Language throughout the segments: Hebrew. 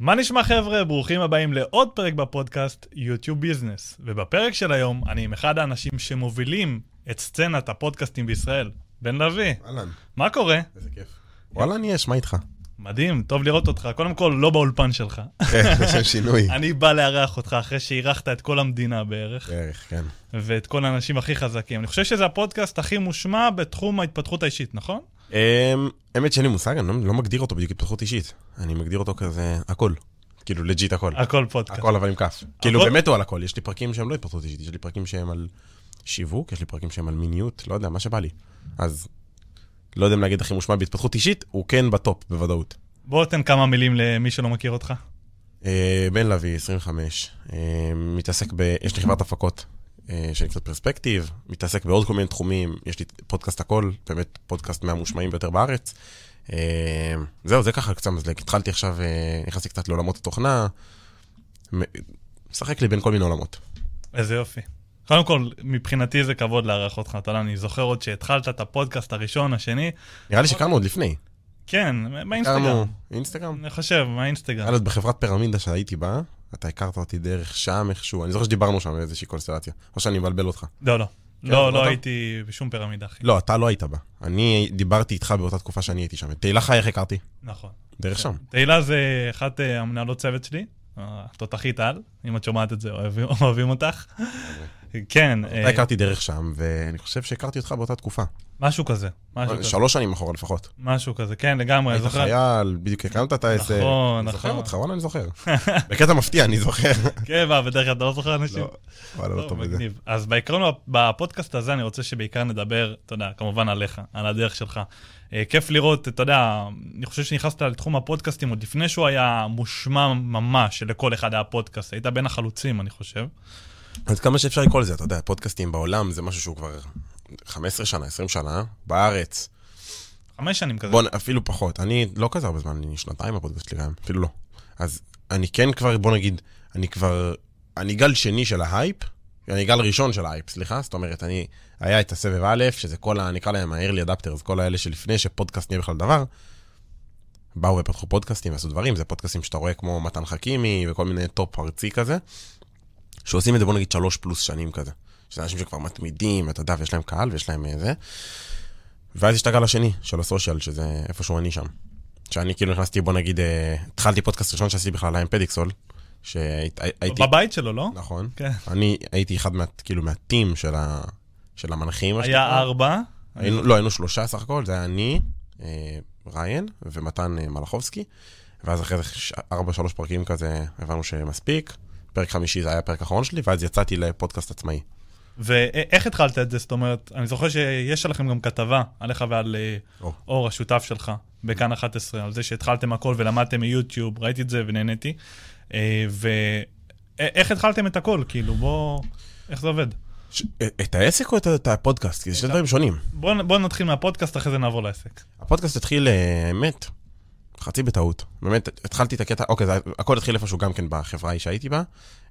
מה נשמע חבר'ה? ברוכים הבאים לעוד פרק בפודקאסט יוטיוב ביזנס. ובפרק של היום אני עם אחד האנשים שמובילים את סצנת הפודקאסטים בישראל, בן לביא. אהלן, מה קורה? איזה כיף. וואלה, אני יש, מה איתך? מדהים, טוב לראות אותך. קודם כל, לא באולפן שלך. כן, לשם שינוי. אני בא לארח אותך אחרי שאירחת את כל המדינה בערך, בערך, כן. ואת כל האנשים הכי חזקים. אני חושב שזה הפודקאסט הכי מושמע בתחום ההתפתחות האישית, נכון? אמ, האמת שאין לי מושג, אני לא- לא מגדיר אותו בדיוק התפתחות אישית. אני מגדיר אותו כזה, הכל. כאילו, legit הכל. הכל פודקאסט. הכל אבל עם כף. כאילו, באמת הוא על הכל. יש לי פרקים שהם לא התפתחות אישית, יש לי פרקים שהם על שיווק, יש לי פרקים שהם על מיניות, לא יודע, מה שבא לי. אז, לא יודע אם להגיד הכי מושמע בהתפתחות אישית, הוא כן בטופ, בוודאות. בוא תן כמה מילים למי שלא מכיר אותך. אה, בן לביא, 25, אה, מתעסק ב... יש לי חברת הפקות אה, שנקראת פרספקטיב, מתעסק בעוד כל מיני תחומים, יש לי פודקאסט הכל, באמת פודקאסט מהמושמעים ביותר בארץ. אה, זהו, זה ככה קצת מזלג. התחלתי עכשיו, אה, נכנסתי קצת לעולמות התוכנה, משחק לי בין כל מיני עולמות. איזה יופי. קודם כל, מבחינתי זה כבוד לארח אותך, אתה יודע, אני זוכר עוד שהתחלת את הפודקאסט הראשון, השני, נראה לי שהכרנו עוד לפני. כן, באינסטגרם. אינסטגרם? אני חושב, מהאינסטגרם. היה עוד בחברת פירמידה שהייתי בה, אתה הכרת אותי דרך שם איכשהו, אני זוכר שדיברנו שם באיזושהי קונסטלציה, או שאני מבלבל אותך. לא, לא. כן, לא, לא אתה? הייתי בשום פירמידה, אחי. לא, אתה לא היית בה. אני דיברתי איתך באותה תקופה שאני הייתי שם. את תהילה חי, איך הכרתי? נכון. דרך שם. תהילה זה אחת אה, המנהלות צוות שלי, התותחית על, אם את שומעת את זה, אוהבים- אוהבים אותך. כן, אתה הכרתי דרך שם, ואני חושב שהכרתי אותך באותה תקופה. משהו כזה. משהו כזה. שלוש שנים אחורה לפחות. משהו כזה, כן, לגמרי, אני היית זוכר. חייל, בדיוק הקמת את העסק. נכון, אני זוכר נכון. אותך, וואלה, אני זוכר. בקטע מפתיע, אני זוכר. כן, מה, בדרך כלל אתה לא זוכר אנשים? לא, וואלה, לא טוב, בזה. אז בעיקרון בפודקאסט הזה אני רוצה שבעיקר נדבר, אתה יודע, כמובן עליך, על הדרך שלך. אה, כיף לראות, אתה יודע, אני חושב שנכנסת לתחום הפודקאסטים עוד לפני שהוא היה מושמע ממש, שלכל אחד היה פודקאסט. היית בין החלוצים, אני חושב. אז כמה שאפשר לקרוא לזה, אתה יודע, פודקאסטים בעולם זה משהו שהוא כבר 15 שנה, 20 שנה, בארץ. חמש שנים כזה. בוא, אפילו פחות. אני לא כזה הרבה זמן, אני שנתיים בפודקאסט שלי גם, אפילו לא. אז אני כן כבר, בוא נגיד, אני כבר, אני גל שני של ההייפ, אני גל ראשון של ההייפ, סליחה, זאת אומרת, אני, היה את הסבב א', שזה כל ה... נקרא להם ה-early adapters, כל האלה שלפני שפודקאסט נהיה בכלל דבר, באו ופתחו פודקאסטים ועשו דברים, זה פודקאסטים שאתה רואה כמו מתן חכימי וכל מיני טופ ארצי כזה, שעושים את זה בוא נגיד שלוש פלוס שנים כזה. שזה אנשים שכבר מתמידים, אתה יודע, ויש להם קהל ויש להם אה, זה. ואז יש את הגל השני של ה social, שזה איפשהו אני שם. שאני כאילו נכנסתי, בוא נגיד, אה, התחלתי פודקאסט ראשון שעשיתי בכלל עם פדיקסול, שהייתי... בבית שלו, לא? נכון. כן. אני הייתי אחד מה, כאילו, מהטים של, ה, של המנחים. היה. ארבע. היינו, לא, היינו שלושה סך הכל, זה היה אני, אה, ריין ומתן אה, מלאכובסקי, ואז אחרי זה ארבע, שלוש פרקים כזה, הבנו שמספיק. פרק חמישי זה היה הפרק האחרון שלי, ואז יצאתי לפודקאסט עצמאי. ואיך התחלת את זה? זאת אומרת, אני זוכר שיש עליכם גם כתבה עליך ועל אה, או. אור, השותף שלך, בכאן 11, על זה שהתחלתם הכל ולמדתם מיוטיוב, ראיתי את זה ונהניתי. ואיך התחלתם את הכל? כאילו, בוא... איך זה עובד? ש... אה, את העסק או את, את הפודקאסט? כי זה שני דברים שונים. בוא, בוא נתחיל מהפודקאסט, אחרי זה נעבור לעסק. הפודקאסט התחיל, אה, האמת, חצי בטעות. באמת, התחלתי את הקטע, אוקיי, זה, הכל התחיל איפשהו גם כן בחברה ההיא שהייתי בה.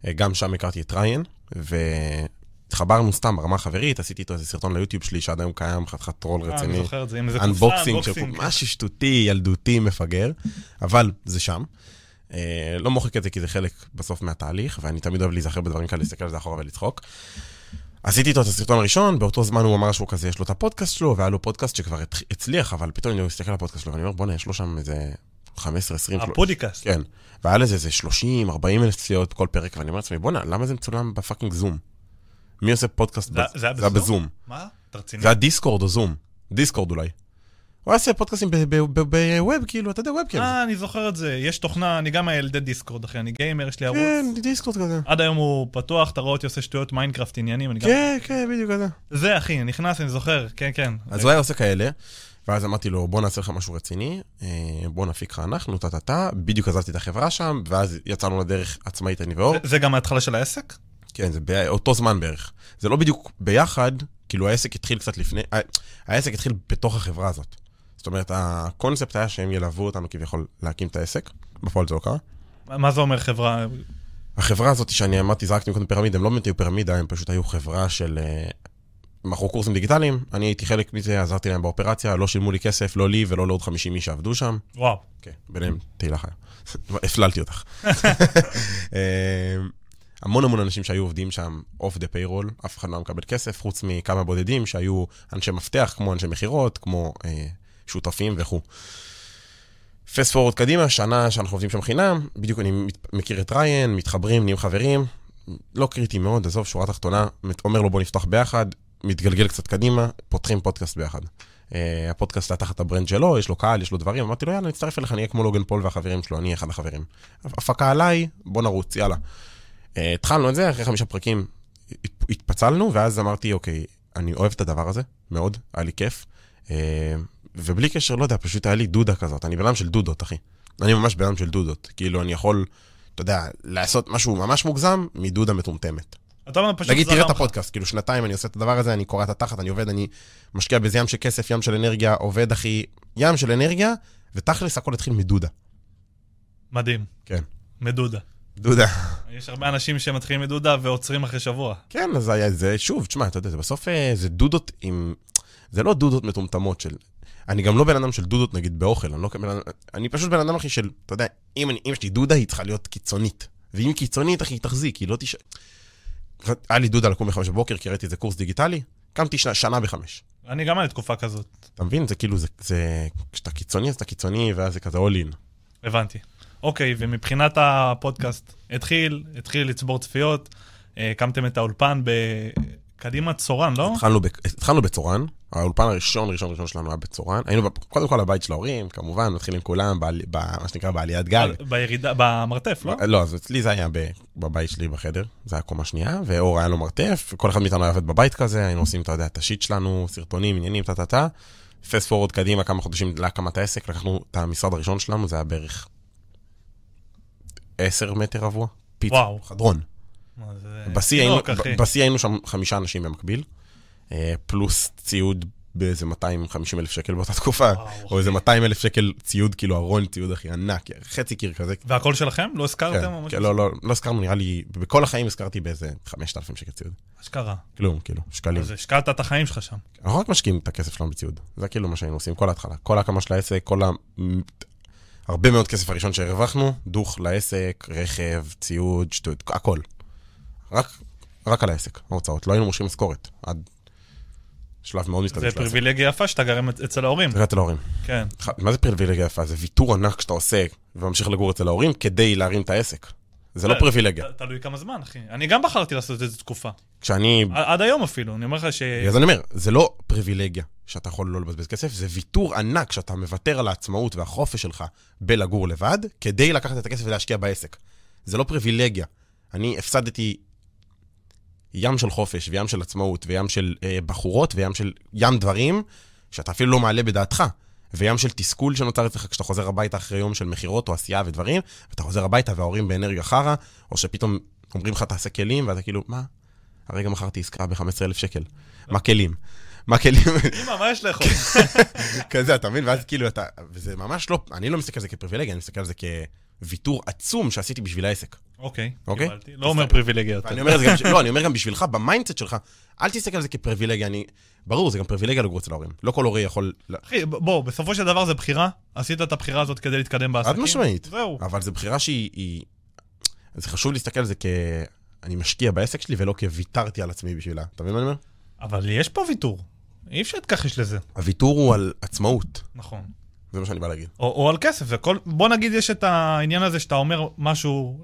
אה, גם שם הכרתי את ריין, והתחברנו סתם ברמה חברית, עשיתי איתו איזה סרטון ליוטיוב שלי שעד היום קיים, חתיכת טרול אה, אני רציני. זוכר את זה, עם איזה קופסה, unboxing של. משהו שטותי, ילדותי, מפגר, אבל זה שם. אה, לא מוחק את זה כי זה חלק בסוף מהתהליך, ואני תמיד אוהב להיזכר בדברים כאלה, להסתכל על זה אחורה ולצחוק. עשיתי איתו את הסרטון הראשון, באותו זמן הוא אמר שהוא כזה, יש לו את הפודקאסט שלו, והיה לו פודקאסט שכבר הצ- הצליח, אבל פתאום אני מסתכל על הפודקאסט שלו, ואני אומר, בואנה, יש לו שם איזה 15, 20, הפודיקאסט. כן. והיה לזה איזה 30, 40 אלף צפיות כל פרק, ואני אומר לעצמי, בואנה, למה זה מצולם ב fucking זום? מי עושה פודקאסט? זה- היה? בזום. מה? אתה רציני? זה היה דיסקורד או זום. Discord אולי. הוא היה עושה פודקאסטים ב- ב web, כאילו, אתה יודע, webcam. אה, אני זוכר את זה. יש תוכנה, אני גם ילדי Discord, אחי, אני גיימר, יש לי ערוץ. כן, Discord כזה. עד היום הוא פתוח, אתה רואה אותי עושה שטויות Minecraft עניינים, אני גם... כן, כן, בדיוק כזה. זה, אחי, נכנס, אני זוכר, כן, כן. אז הוא היה עושה כאלה, ואז אמרתי לו, בוא נעשה לך משהו רציני, אה, בוא נפיק לך אנחנו, טה-טה-טה, בדיוק עזבתי את החברה שם, ואז יצאנו לדרך עצמאית, אני ואור. זה- גם ההתחלה של העסק? כן, זה באותו זמן בערך. זה לא בדיוק ביחד, כאילו העסק התחיל קצת לפני, העסק התחיל בתוך החברה הזאת. זאת אומרת, הקונספט היה שהם ילוו אותנו כביכול להקים את העסק, בפועל זה לא קרה. מה מה זה אומר חברה? החברה הזאת שאני אמרתי, זרקתי קודם פירמידה, הם לא באמת היו פירמידה, הם פשוט היו חברה של... אה, מכרו קורסים דיגיטליים, אני הייתי חלק מזה, עזרתי להם באופרציה, לא שילמו לי כסף, לא לי ולא לעוד 50 איש שעבדו שם. וואו. כן, ביניהם תהילה חיה. הפללתי אותך. אה, המון המון אנשים שהיו עובדים שם off the payroll, אף אחד לא מקבל כסף, חוץ מכמה בודדים שהיו אנשי מפתח, כמו אנשי מכירות, כמו אה, שותפים וכו'. fast forward קדימה, שנה שאנחנו עובדים שם חינם, בדיוק אני מכיר את ריין, מתחברים, נהיים חברים, לא קריטי מאוד, עזוב, שורה תחתונה, אומר לו בוא נפתח ביחד, מתגלגל קצת קדימה, פותחים פודקאסט ביחד. Uh, הפודקאסט היה תחת ה brand שלו, יש לו קהל, יש לו דברים, אמרתי לו יאללה, נצטרף אליך, אני אהיה כמו Logan Paul והחברים שלו, אני אחד החברים. הפקה עליי, בוא נרוץ, יאללה. Uh, התחלנו את זה, אחרי חמישה פרקים התפצלנו, ואז אמרתי, אוקיי, אני אוהב את הדבר הזה, מאוד, היה לי כיף. Uh, ובלי קשר, לא יודע, פשוט היה לי דודה כזאת, אני בן אדם של דודות, אחי. אני ממש בן אדם של דודות. כאילו, אני יכול, אתה יודע, לעשות משהו ממש מוגזם מדודה מטומטמת. אתה אומר פשוט נגיד, זרם תראה את. הפודקאסט, כאילו שנתיים אני עושה את הדבר הזה, אני קורע את התחת, אני עובד, אני משקיע בזה ים של כסף, ים של אנרגיה, עובד, אחי, ים של אנרגיה, ותכלס הכל התחיל מדודה. מדהים. כן. מדודה. דודה. יש הרבה אנשים שמתחילים מדודה ועוצרים אחרי שבוע. כן, אז זה, שוב, תשמע, אתה יודע, זה בסוף אה, זה דודות עם... זה לא דודות מטומטמות של... אני גם לא בן אדם של דודות, נגיד, באוכל, אני לא. אני פשוט בן אדם, אחי, של, אתה יודע, אם, אני, אם יש לי דודה, היא צריכה להיות קיצונית. ואם היא קיצונית, אחי, היא תחזיק, היא לא תש... היה לי דודה לקום בחמש בבוקר, כי ראיתי איזה קורס דיגיטלי, קמתי שנה, שנה בחמש. אני גם היה תקופה כזאת. אתה מבין? זה כאילו, זה... זה... כשאתה קיצוני, אז אתה קיצוני, ואז זה כזה all in. הבנתי. אוקיי, ומבחינת הפודקאסט, התחיל, התחיל לצבור צפיות, אה, הקמתם את האולפן בקדימה צורן, לא? התחלנו, ב... התחלנו בצורן, האולפן הראשון, ראשון, ראשון שלנו היה בצורן. היינו. קודם כל הבית של ההורים, כמובן, מתחילים כולם. ב... מה שנקרא בעליית גג. ב- בירידה, במרתף, לא? לא, אז אצלי זה היה. בבית שלי בחדר, זה היה קומה שנייה, ואור היה לו מרתף, וכל אחד מאיתנו היה עובד בבית כזה, היינו עושים, אתה יודע, את השיט שלנו, סרטונים, עניינים, טה-טה-טה. פסט פורוד קדימה, כמה חודשים להקמת העסק, לקחנו את המשרד הראשון שלנו, זה היה בערך 10 מטר רבוע. פיצה, וואו. חדרון. זה- בשיא היינו, שם חמישה אנשים במקביל, פלוס ציוד באיזה 250 אלף שקל באותה תקופה, וואו, או איזה 200 אלף שקל ציוד, כאילו ארון ציוד הכי ענק, חצי קיר כזה. והכל שלכם? לא הזכרתם? כן, או כן, לא, לא, לא הזכרנו, נראה לי, בכל החיים הזכרתי באיזה 5,000 שקל ציוד. אשכרה. כלום, כאילו, שקלים. אז השקעת את החיים שלך שם. אנחנו רק משקיעים את הכסף שלנו בציוד. זה כאילו מה שהיינו עושים כל ההתחלה. כל ההקמה של העסק, כל ה... הרבה מאוד כסף הראשון שהרווחנו, דוך לעסק, רכב, ציוד, שטות, הכל. רק, רק על העסק, ההוצאות. לא היינו מושכים משכורת. עד שלב מאוד מתקדם זה. פריבילגיה יפה שאתה גר אצל ההורים. זה אצל ההורים. כן. מה זה פריבילגיה יפה? זה ויתור ענק שאתה עושה וממשיך לגור אצל ההורים כדי להרים את העסק. זה לא אה, פריבילגיה. תלוי כמה זמן, אחי. אני גם בחרתי לעשות את זה תקופה. כשאני עד היום אפילו, אני אומר לך ש... אז אני אומר, זה לא פריבילגיה שאתה יכול לא לבזבז כסף, זה ויתור ענק שאתה מוותר על העצמאות והחופש שלך בלגור לבד, כדי לקחת את הכסף ולהשקיע בעסק. זה לא פריבילגיה. אני הפסדתי ים של חופש, וים של עצמאות, וים של אה, בחורות, וים של ים דברים שאתה אפילו לא מעלה בדעתך. וים של תסכול שנוצר אצלך כשאתה חוזר הביתה אחרי יום של מכירות או עשייה ודברים, ואתה חוזר הביתה וההורים באנרגיה חרא, או שפתאום אומרים לך תעשה כלים, ואתה כאילו, מה? הרגע מכרתי עסקה ב-15,000 שקל. מה כלים? מה כלים? אמא, מה יש לאכול? כזה, אתה מבין? ואז כאילו אתה... וזה ממש לא... אני לא מסתכל על זה כפריבילגיה, אני מסתכל על זה כוויתור עצום שעשיתי בשביל העסק. אוקיי, אוקיי? קיבלתי. לא אומר פריבילגיה יותר. ואני אומר את זה גם... לא, אני אומר גם בשבילך, ב mindset שלך, אל תסתכל על זה כפריבילגיה. אני... ברור, זה גם פריבילגיה לגור אצל ההורים. לא כל הורה יכול... אחי, בוא, בסופו של דבר זה בחירה. עשית את הבחירה הזאת כדי להתקדם בעסקים. חד משמעית. זהו. אבל זו בחירה שהיא... היא- זה חשוב להסתכל על זה כ... אני משקיע בעסק שלי ולא כוויתרתי על עצמי בשבילה. אתה מבין מה אני אומר? אבל יש פה ויתור. אי אפשר להתכחש לזה. הוויתור הוא על עצמאות. נכון. זה מה שאני בא להגיד. או, או על כסף, זה כל... בוא נגיד יש את העניין הזה שאתה אומר משהו,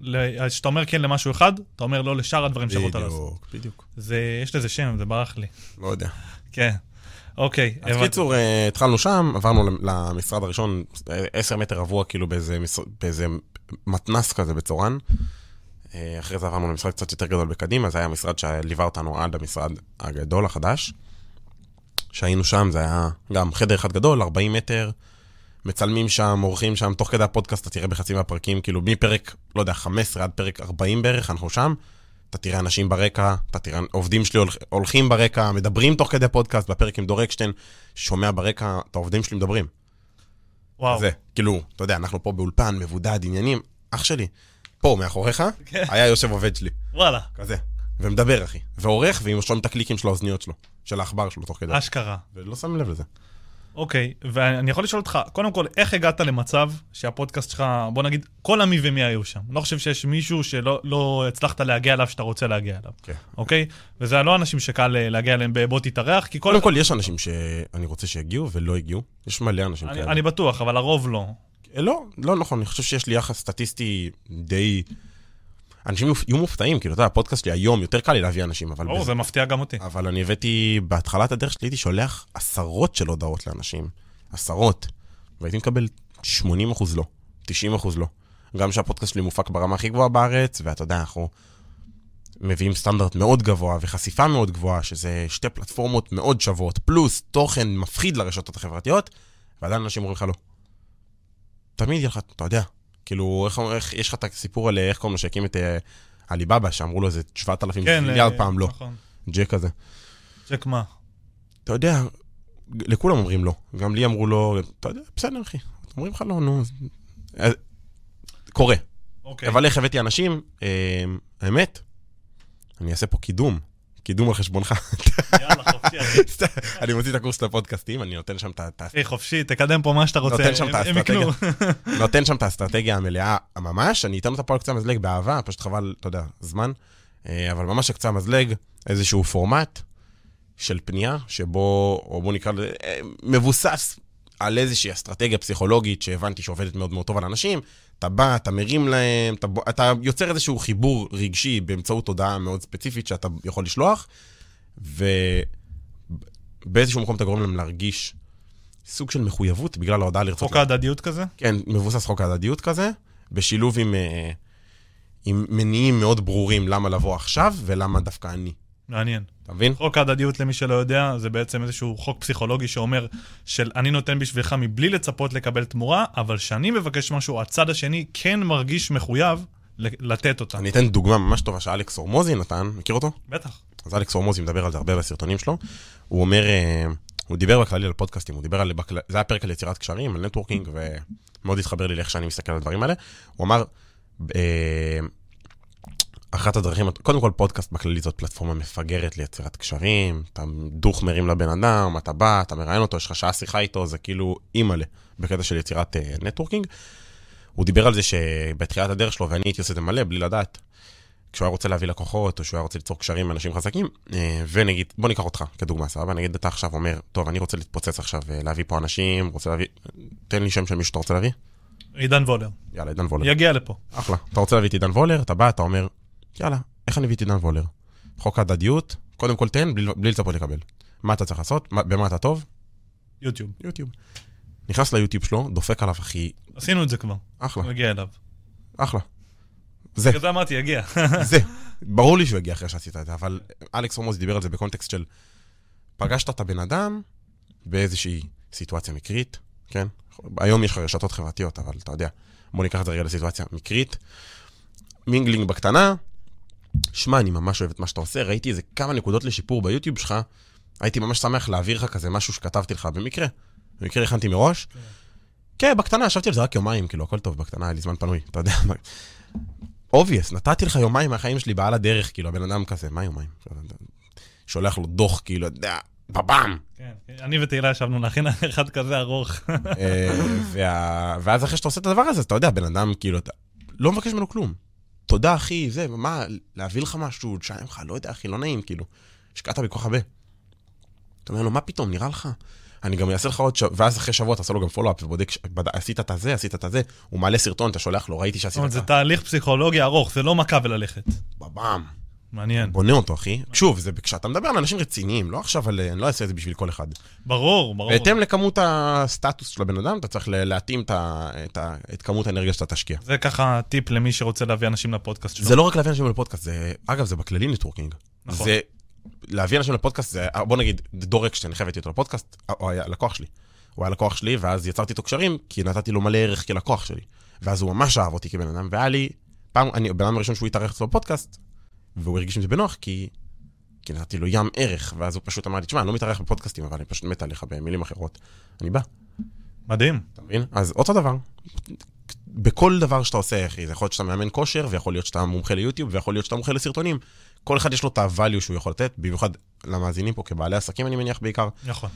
שאתה אומר כן למשהו אחד, אתה אומר לא לשאר הדברים שיכולת לעשות. בדיוק, בדיוק. זה, יש לזה שם, זה ברח לי. לא יודע. כן. אוקיי. אז הבנתי. קיצור, אה, התחלנו שם, עברנו למשרד הראשון, אה, עשר מטר רבוע, כאילו באיזה, באיזה מתנס כזה בצורן. אה, אחרי זה עברנו למשרד קצת יותר גדול בקדימה, זה היה המשרד שליווה אותנו עד המשרד הגדול החדש. שהיינו שם, זה היה גם חדר אחד גדול, 40 מטר, מצלמים שם, עורכים שם, תוך כדי הפודקאסט אתה תראה בחצי מהפרקים, כאילו מפרק, לא יודע, 15 עד פרק 40 בערך, אנחנו שם. אתה תראה אנשים ברקע, אתה תראה עובדים שלי הולכ- הולכים ברקע, מדברים תוך כדי פודקאסט, בפרק עם דור אקשטיין, שומע ברקע את העובדים שלי מדברים. וואו. זה, כאילו, אתה יודע, אנחנו פה באולפן, מבודד, עניינים, אח שלי, פה מאחוריך, כן. היה יושב עובד שלי, וואלה. כזה. ומדבר, אחי. ועורך, ועם שומעים את הקליקים של האוזניות שלו, של העכבר שלו תוך כדי. אשכרה. ולא שמים לב לזה. אוקיי, ואני יכול לשאול אותך, קודם כל, איך הגעת למצב שהפודקאסט שלך, בוא נגיד, כל המי ומי היו שם? לא חושב שיש מישהו שלא לא הצלחת להגיע אליו שאתה רוצה להגיע אליו, כן. אוקיי? וזה לא אנשים שקל אה, להגיע אליהם בבוא תתארח, כי כל... קודם כל, יש אנשים שאני רוצה שיגיעו ולא הגיעו. יש מלא אנשים אני, כאלה. אני בטוח, אבל הרוב לא. אה, לא, לא נכון, אני חושב שיש לי יחס סטטיסטי די... אנשים יהיו מופתעים, כאילו, אתה יודע, הפודקאסט שלי היום, יותר קל לי להביא אנשים, אבל... ברור, זה מפתיע גם אותי. אבל אני הבאתי, בהתחלת הדרך שלי הייתי שולח עשרות של הודעות לאנשים. עשרות. והייתי מקבל 80 אחוז לא, 90 אחוז לא. גם שהפודקאסט שלי מופק ברמה הכי גבוהה בארץ, ואתה יודע, אנחנו מביאים סטנדרט מאוד גבוה וחשיפה מאוד גבוהה, שזה שתי פלטפורמות מאוד שוות, פלוס תוכן מפחיד לרשתות החברתיות, ועדיין אנשים אומרים לך לא. תמיד יהיה לך, אתה יודע, כאילו, איך, איך, יש לך את הסיפור על איך קוראים לו שהקים את אה, עליבאבא, שאמרו לו איזה 7,000 כן, מיליארד אה, פעם לא, נכון. ג'ק כזה. צ'ק מה? אתה יודע, לכולם אומרים לא. גם לי אמרו לא, אתה יודע, בסדר, אחי. אומרים לך לא, נו. אז- קורה. אוקיי. אבל איך הבאתי אנשים? אה, האמת, אני אעשה פה קידום. קידום על חשבונך. יאללה, חופשי, אני מוציא את הקורס של הפודקאסטים, אני נותן שם את ה- את ה- אחי, חופשי, תקדם פה מה שאתה רוצה. הם-. יקנו. נותן שם את האסטרטגיה המלאה ממש, אני אתן אותה פה על קצה המזלג באהבה, פשוט חבל, אתה יודע, זמן. אה, אבל ממש על קצה המזלג, איזשהו פורמט של פנייה, שבו, או בוא נקרא לזה, אה, מבוסס על איזושהי אסטרטגיה פסיכולוגית שהבנתי שעובדת מאוד מאוד טוב על אנשים. אתה בא, אתה מרים להם, אתה, אתה יוצר איזשהו חיבור רגשי באמצעות הודעה מאוד ספציפית שאתה יכול לשלוח, ובאיזשהו מקום אתה גורם להם להרגיש סוג של מחויבות בגלל ההודעה לרצות חוק ההדדיות כזה? כן, מבוסס חוק ההדדיות כזה, בשילוב עם, אה, עם מניעים מאוד ברורים למה לבוא עכשיו ולמה דווקא אני. מעניין. אתה מבין? חוק ההדדיות, למי שלא יודע, זה בעצם איזשהו חוק פסיכולוגי שאומר של אני נותן בשבילך מבלי לצפות לקבל תמורה, אבל כשאני מבקש משהו, הצד השני כן מרגיש מחויב לתת אותה. אני אתן דוגמה ממש טובה שאלכס הורמוזי נתן, מכיר אותו? בטח. אז אלכס הורמוזי מדבר על זה הרבה בסרטונים שלו. הוא אומר, אה, הוא דיבר בכללי על פודקאסטים, הוא דיבר על. זה היה פרק על יצירת קשרים, על networking, ומאוד התחבר לי לאיך שאני מסתכל על הדברים האלה. הוא אמר, אה, אחת הדרכים, קודם כל פודקאסט בכללי זאת פלטפורמה מפגרת ליצירת קשרים, אתה דוך מרים לבן אדם, אתה בא, אתה מראיין אותו, יש לך שעה שיחה איתו, זה כאילו אימא'לה, בקטע של יצירת אה, networking. הוא דיבר על זה שבתחילת הדרך שלו, ואני הייתי עושה את זה מלא, בלי לדעת, כשהוא היה רוצה להביא לקוחות, או שהוא היה רוצה ליצור קשרים עם אנשים חזקים, אה, ונגיד, בוא ניקח אותך כדוגמה, סבבה? נגיד אתה עכשיו אומר, טוב, אני רוצה להתפוצץ עכשיו, אה, להביא פה אנשים, רוצה להביא, תן לי שם של מישהו שאתה רוצה להביא. עידן וולר. יאללה, עידן וולר. יגיע לפה. אחלה. אתה רוצה להביא את עידן וולר, אתה בא, אתה אומר, יאללה, איך אני מביא את עידן וולר? חוק ההדדיות, קודם כל תן, בלי, בלי לצפות לקבל. מה אתה צריך לעשות? מה, במה אתה טוב? יוטיוב. יוטיוב. נכנס ליוטיוב שלו, דופק עליו, אחי, עשינו את זה כבר. אחלה, הגיע אליו. אחלה. זה, בגלל זה אמרתי, יגיע. זה. ברור לי שהוא יגיע אחרי שעשית את זה, אבל אלכס הורמוזי דיבר על זה ב context של פגשת את הבן אדם באיזושהי סיטואציה מקרית, כן? היום יש לך רשתות חברתיות, אבל אתה יודע, בוא ניקח את זה רגע לסיטואציה מקרית. mingling בקטנה, שמע, אני ממש אוהב את מה שאתה עושה, ראיתי איזה כמה נקודות לשיפור ב YouTube שלך, הייתי ממש שמח להעביר לך כזה משהו שכתבתי לך במקרה. במקרה הכנתי מראש. כן, בקטנה, ישבתי על זה רק יומיים, כאילו, הכל טוב בקטנה, היה לי זמן פנוי, אתה יודע. obvious, נתתי לך יומיים מהחיים שלי בעל הדרך, כאילו, הבן אדם כזה, מה יומיים? שולח לו דוח, כאילו, בבאם. כן, אני ותהילה ישבנו להכין אחד כזה ארוך. אה, ואז אחרי שאתה עושה את הדבר הזה, אתה יודע, בן אדם, כאילו, אתה לא מבקש ממנו כלום. תודה, אחי, זה, מה, להביא לך משהו, אשלם לך, לא יודע, אחי, לא נעים, כאילו. השקעת בי כל כך הרבה. אתה אומר לו, מה פתאום, נראה לך? אני גם אעשה לך עוד שבוע, ואז אחרי שבוע אתה עושה לו גם follow-up, ובודק, עשית את הזה, עשית את הזה, הוא מעלה סרטון, אתה שולח לו, ראיתי שעשית את זה זה. תהליך פסיכולוגי ארוך, זה לא מכה וללכת. בבאם. מעניין. בונה אותו, אחי. שוב, זה כשאתה מדבר על אנשים רציניים, לא עכשיו על... אני לא אעשה את זה בשביל כל אחד. ברור, ברור. בהתאם לכמות הסטטוס של הבן אדם, אתה צריך להתאים את, את, את כמות האנרגיה שאתה תשקיע. זה ככה טיפ למי שרוצה להביא אנשים לפודקאסט שלו. זה לא רק להביא אנשים לפודקאסט, זה, אגב, זה בכללי networking. נכון. זה, להביא אנשים לפודקאסט, זה, בוא נגיד, דור אקשטיין, איך הבאתי אותו לפודקאסט, הוא היה לקוח שלי. הוא היה לקוח שלי, ואז יצרתי איתו קשרים, כי נתתי לו מלא ערך כלקוח שלי. ואז הוא ממש אהב אותי כבן אדם, והיה לי, פעם, אני, הבן אדם הראשון שהוא התארח אצלו בפודקאסט, והוא הרגיש עם זה בנוח, כי, כי נתתי לו ים ערך, ואז הוא פשוט אמר לי, תשמע, אני לא מתארח בפודקאסטים, אבל אני פשוט מת עליך במילים אחרות. אני בא. מדהים. אתה מבין? אז אותו דבר. בכל דבר שאתה עושה, אחי, זה יכול להיות שאתה מאמן כושר, ויכול להיות שאתה מומחה ליוטיוב, ויכול להיות שאתה מומחה לסרטונים. כל אחד יש לו את ה-value שהוא יכול לתת, במיוחד למאזינים פה, כבעלי עסקים, אני מניח בעיקר. נכון.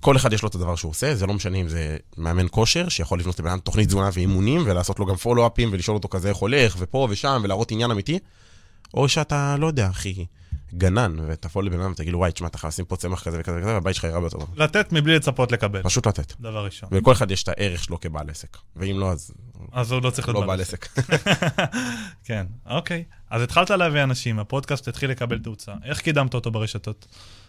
כל אחד יש לו את הדבר שהוא עושה, זה לא משנה אם זה מאמן כושר, שיכול לבנות לבן אדם תוכנית תזונה ואימונים, ולעשות לו גם פולו-אפים, ולשאול אותו כזה איך הולך, ופה ושם, ולהראות עניין אמיתי, או שאתה, לא יודע, אחי, גנן, ותבוא לבן אדם ותגיד לו, וואי, תשמע, אתה חייב לשים פה צמח כזה וכזה וכזה, והבית שלך יראה ביותר טוב. לתת מבלי לצפות לקבל, פשוט לתת. דבר ראשון. ולכל אחד יש את הערך שלו כבעל עסק. ואם לא, אז אז הוא לא צריך להיות לא בעל עסק. כן, אוקיי. אז התחלת להביא אנשים, הפודקאסט התחיל לקבל תאוצה. איך קידמת אותו ברשתות?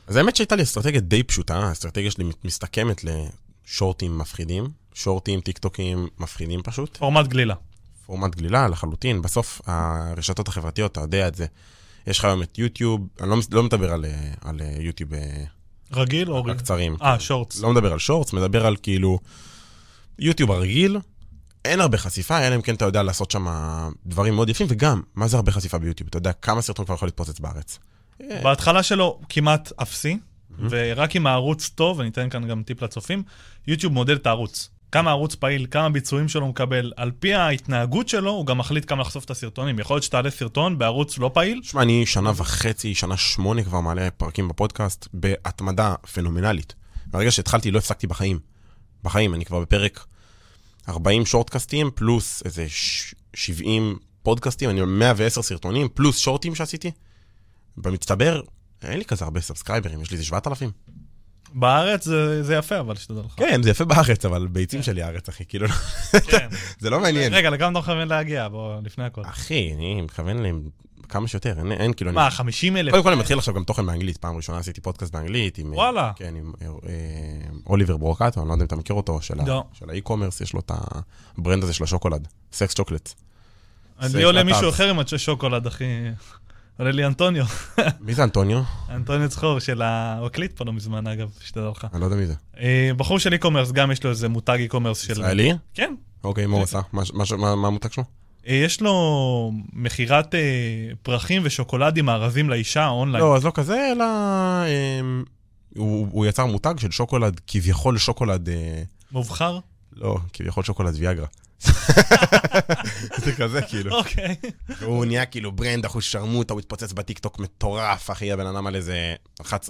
אז האמת שהייתה לי אסטרטגיה די פשוטה, האסטרטגיה שלי מסתכמת לשורטים מפחידים, שורטים, טיקטוקים מפחידים פשוט. פורמט גלילה. פורמט גלילה לחלוטין. בסוף, הרשתות החברתיות, אתה יודע את זה. יש לך היום את יוטיוב, אני לא, לא מדבר על, אה, על אה, יוטיוב אה, רגיל או... הקצרים. אה, שורטס. לא מדבר על שורטס, מדבר על כאילו יוטיוב הרגיל, אין הרבה חשיפה, אלא אם כן אתה יודע לעשות שם דברים מאוד יפים, וגם, מה זה הרבה חשיפה ביוטיוב? אתה יודע כמה סרטון כבר יכול להתפוצץ בארץ. בהתחלה שלו כמעט אפסי, ורק עם הערוץ טוב, אני אתן כאן גם טיפ לצופים, יוטיוב מודד את הערוץ. כמה הערוץ פעיל, כמה ביצועים שלו מקבל, על פי ההתנהגות שלו, הוא גם מחליט כמה לחשוף את הסרטונים. יכול להיות שתעלה סרטון בערוץ לא פעיל, שמע, אני שנה וחצי, שנה שמונה כבר מעלה פרקים בפודקאסט, בהתמדה פנומנלית. מהרגע שהתחלתי לא הפסקתי בחיים. בחיים, אני כבר בפרק 40 shortcast ים, פלוס איזה ש- 70 פודקאסטים, אני 110 סרטונים, פלוס short ים שעשיתי. במצטבר, אין לי כזה הרבה subscriber ים, יש לי איזה 7,000. בארץ זה, זה יפה, אבל שתדע לך. כן, זה יפה בארץ, אבל ביצים שלי הארץ, אחי, כאילו, כן. זה לא מעניין. רגע, לכמה אתה מכוון להגיע? בוא, לפני הכל. אחי, אני מכוון להם כמה שיותר, אין, אין כאילו... אני- מה, 50 אלף? קודם כל אני מתחיל עכשיו גם תוכן באנגלית, פעם ראשונה עשיתי פודקאסט באנגלית. עם, וואלה. כן, עם אה, אה, אוליבר ברוקטו, אני לא יודע אם אתה מכיר אותו, של ה- לא. של האי-קומרס, יש לו את הברנד הזה של השוקולד, סקס צ'וקלט. לי סייף עולה. מישהו אחר עם הצ'ה שוקולד, אחי. עולה לי אנטוניו. מי זה אנטוניו? אנטוניו צחור של ה... הוא הקליט פה לא מזמן, אגב, שתדע לך. אני לא יודע מי זה. אה, בחור של אי-קומרס, גם יש לו איזה מותג אי-קומרס של... ישראלי? כן. אוקיי, מה הוא עשה? מה- המותג שלו? אה, יש לו מכירת אה, פרחים ושוקולדים מארזים לאישה אונליין. לא, אז לא כזה, אלא... הוא יצר מותג של שוקולד, כביכול שוקולד... מובחר? לא, כביכול שוקולד ויאגרה. זה כזה, כאילו. אוקיי. הוא נהיה כאילו brand אחוז שרמוטה, הוא התפוצץ בטיקטוק מטורף, אחי, הבן אדם על איזה...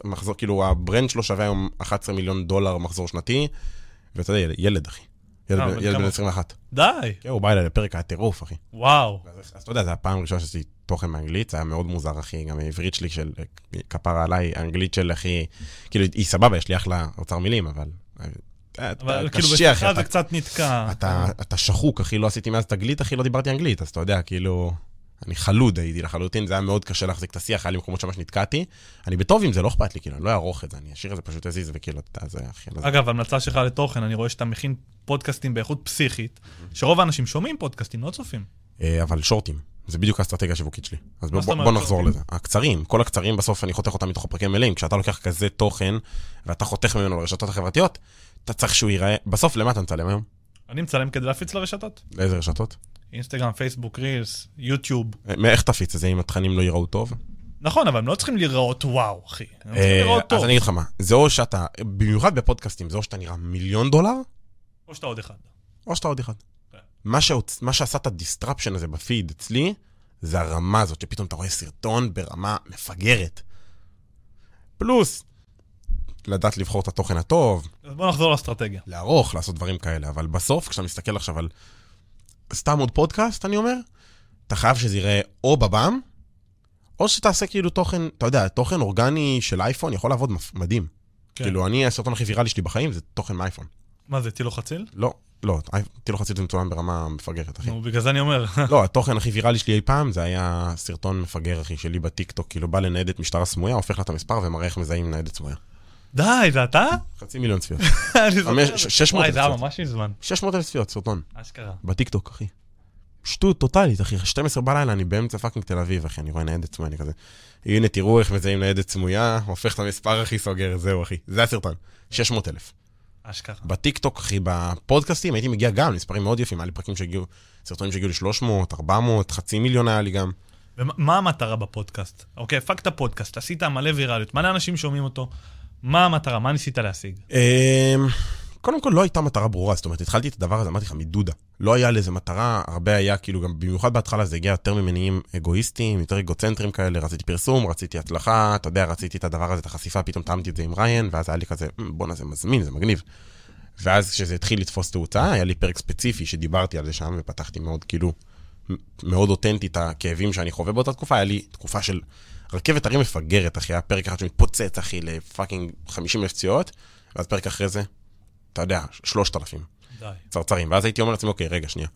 מחזור, כאילו, ה brand שלו שווה היום 11 מיליון דולר מחזור שנתי, ואתה יודע, ילד- אחי. ילד אה, בן- בן ילד בן כמה? 21. די. כן, הוא בא אליי לפרק, היה טירוף, אחי. וואו. אז אז אתה יודע, זו הפעם הראשונה שעשיתי תוכן באנגלית, זה היה מאוד מוזר, אחי, גם העברית שלי של כפרה עליי, האנגלית של אחי, כאילו, היא סבבה, יש לי אחלה אוצר מילים, אבל... אה, אבל כאילו בשיחה זה קצת נתקע. אתה, שחוק, אחי, לא עשיתי מאז תגלית, אחי, לא דיברתי אנגלית, אז אתה יודע, כאילו... אני חלוד הייתי לחלוטין, זה היה מאוד קשה להחזיק את השיח, היה לי מקומות שממש נתקעתי. אני בטוב עם זה, לא אכפת לי, כאילו, אני לא אערוך את זה, אני אשאיר את זה פשוט אזיז, וכאילו, אתה זה הכי... אגב, המלצה שלך לתוכן, אני רואה שאתה מכין פודקאסטים באיכות פסיכית, שרוב האנשים שומעים פודקאסטים, לא צופים. אה, אבל שורטים, זה בדיוק האסטרטגיה השיווקית שלי. אז בוא, בוא, בוא נחזור? לזה. הקצרים, כל הקצרים, בסוף אני חותך אותם מתוך הפרקים מלאים. כשאתה לוקח כזה תוכן, ואתה חותך ממנו לרשתות החברתיות, אתה צריך שהוא ייראה... בסוף, למה אתה מצלם היום? אני מצלם כדי להפיץ לרשתות. לאיזה רשתות? אינסטגרם, פייסבוק, רילס, יוטיוב. אה, מאיך תפיץ את זה אם התכנים לא ייראו טוב? נכון, אבל הם לא צריכים להיראות וואו, אחי. הם צריכים אה, להיראות טוב. אז אני אגיד לך מה, זה או שאתה, במיוחד בפודקאסטים, זה או שאתה נראה מיליון דולר, או שאתה עוד אחד. או שאתה עוד אחד. כן. מה שעשה את ה disruption הזה בפיד אצלי, זה הרמה הזאת, שפתאום אתה רואה סרטון ברמה מפגרת. פלוס, לדעת לבחור את התוכן הטוב, אז בוא נחזור לאסטרטגיה. לערוך, לעשות דברים כאלה, אבל בסוף, כשאתה מסתכל עכשיו על סתם עוד פודקאסט, אני אומר, אתה חייב שזה יראה או בבם, או שתעשה כאילו תוכן, אתה יודע, תוכן אורגני של אייפון יכול לעבוד מדהים. כן. כאילו, אני, הסרטון הכי ויראלי שלי בחיים זה תוכן מאייפון. מה זה, טילו חציל? לא, לא, טילו חצי זה מצולם ברמה מפגרת, אחי. נו, בגלל זה אני אומר. לא, התוכן הכי ויראלי שלי אי פעם, זה היה סרטון מפגר, אחי, שלי בטיקטוק, כאילו בא לניידת משטרה סמויה, הופך לה את המספר ומראה איך מזהים ניידת סמויה. די, זה אתה? חצי מיליון צפיות. אני זוכר חמש- את זה. ש- 600 וואי, זה היה צפיות. ממש מזמן. 600 אלף צפיות, סרטון. אשכרה. בטיקטוק, אחי. שטות טוטאלית, אחי. 12 בלילה, אני באמצע fucking תל אביב, אחי, אני רואה ניידת סמויה, אני כזה. הנה, תראו איך מזהים ניידת סמויה, הופך את המספר, אחי, סוגר, זהו, אחי. זה הסרטון. 600 אלף. אשכרה. בטיקטוק, אחי, בפודקאסטים, הייתי מגיע גם למספרים מאוד יפים, היה לי פרקים שהגיעו, סרטונים שהגיעו ל-300, 400, חצי מיליון היה לי גם. ומה מה המטרה בפודקאסט? אוקיי, הפקת פודקאסט, עשית מלא ויראליות, מלא אנשים שומעים אותו. מה המטרה? מה ניסית להשיג? אמ, קודם כל לא הייתה מטרה ברורה, זאת אומרת, התחלתי את הדבר הזה, אמרתי לך, מדודה. לא היה לזה מטרה, הרבה היה, כאילו, גם במיוחד בהתחלה זה הגיע יותר ממניעים אגואיסטיים, יותר אגוצנטרים כאלה, רציתי פרסום, רציתי הצלחה, אתה יודע, רציתי את הדבר הזה, את החשיפה, פתאום טעמתי את זה עם ריין, ואז היה לי כזה, "מ, בואנה, זה מזמין, זה מגניב. ואז כשזה התחיל לתפוס תאוצה, היה לי פרק ספציפי שדיברתי על זה שם, ופתחתי מאוד, כאילו, מאוד אותנטי את הכאבים שאני חווה באותה תקופה, היה לי תקופה של רכבת הרים מפגרת, אחי, היה פרק אחד שמתפוצץ, אחי, לפאקינג 50 אלף פציעות, ואז פרק אחרי זה, אתה יודע, 3,000 די. צרצרים. ואז הייתי אומר לעצמי, אוקיי, רגע, שנייה.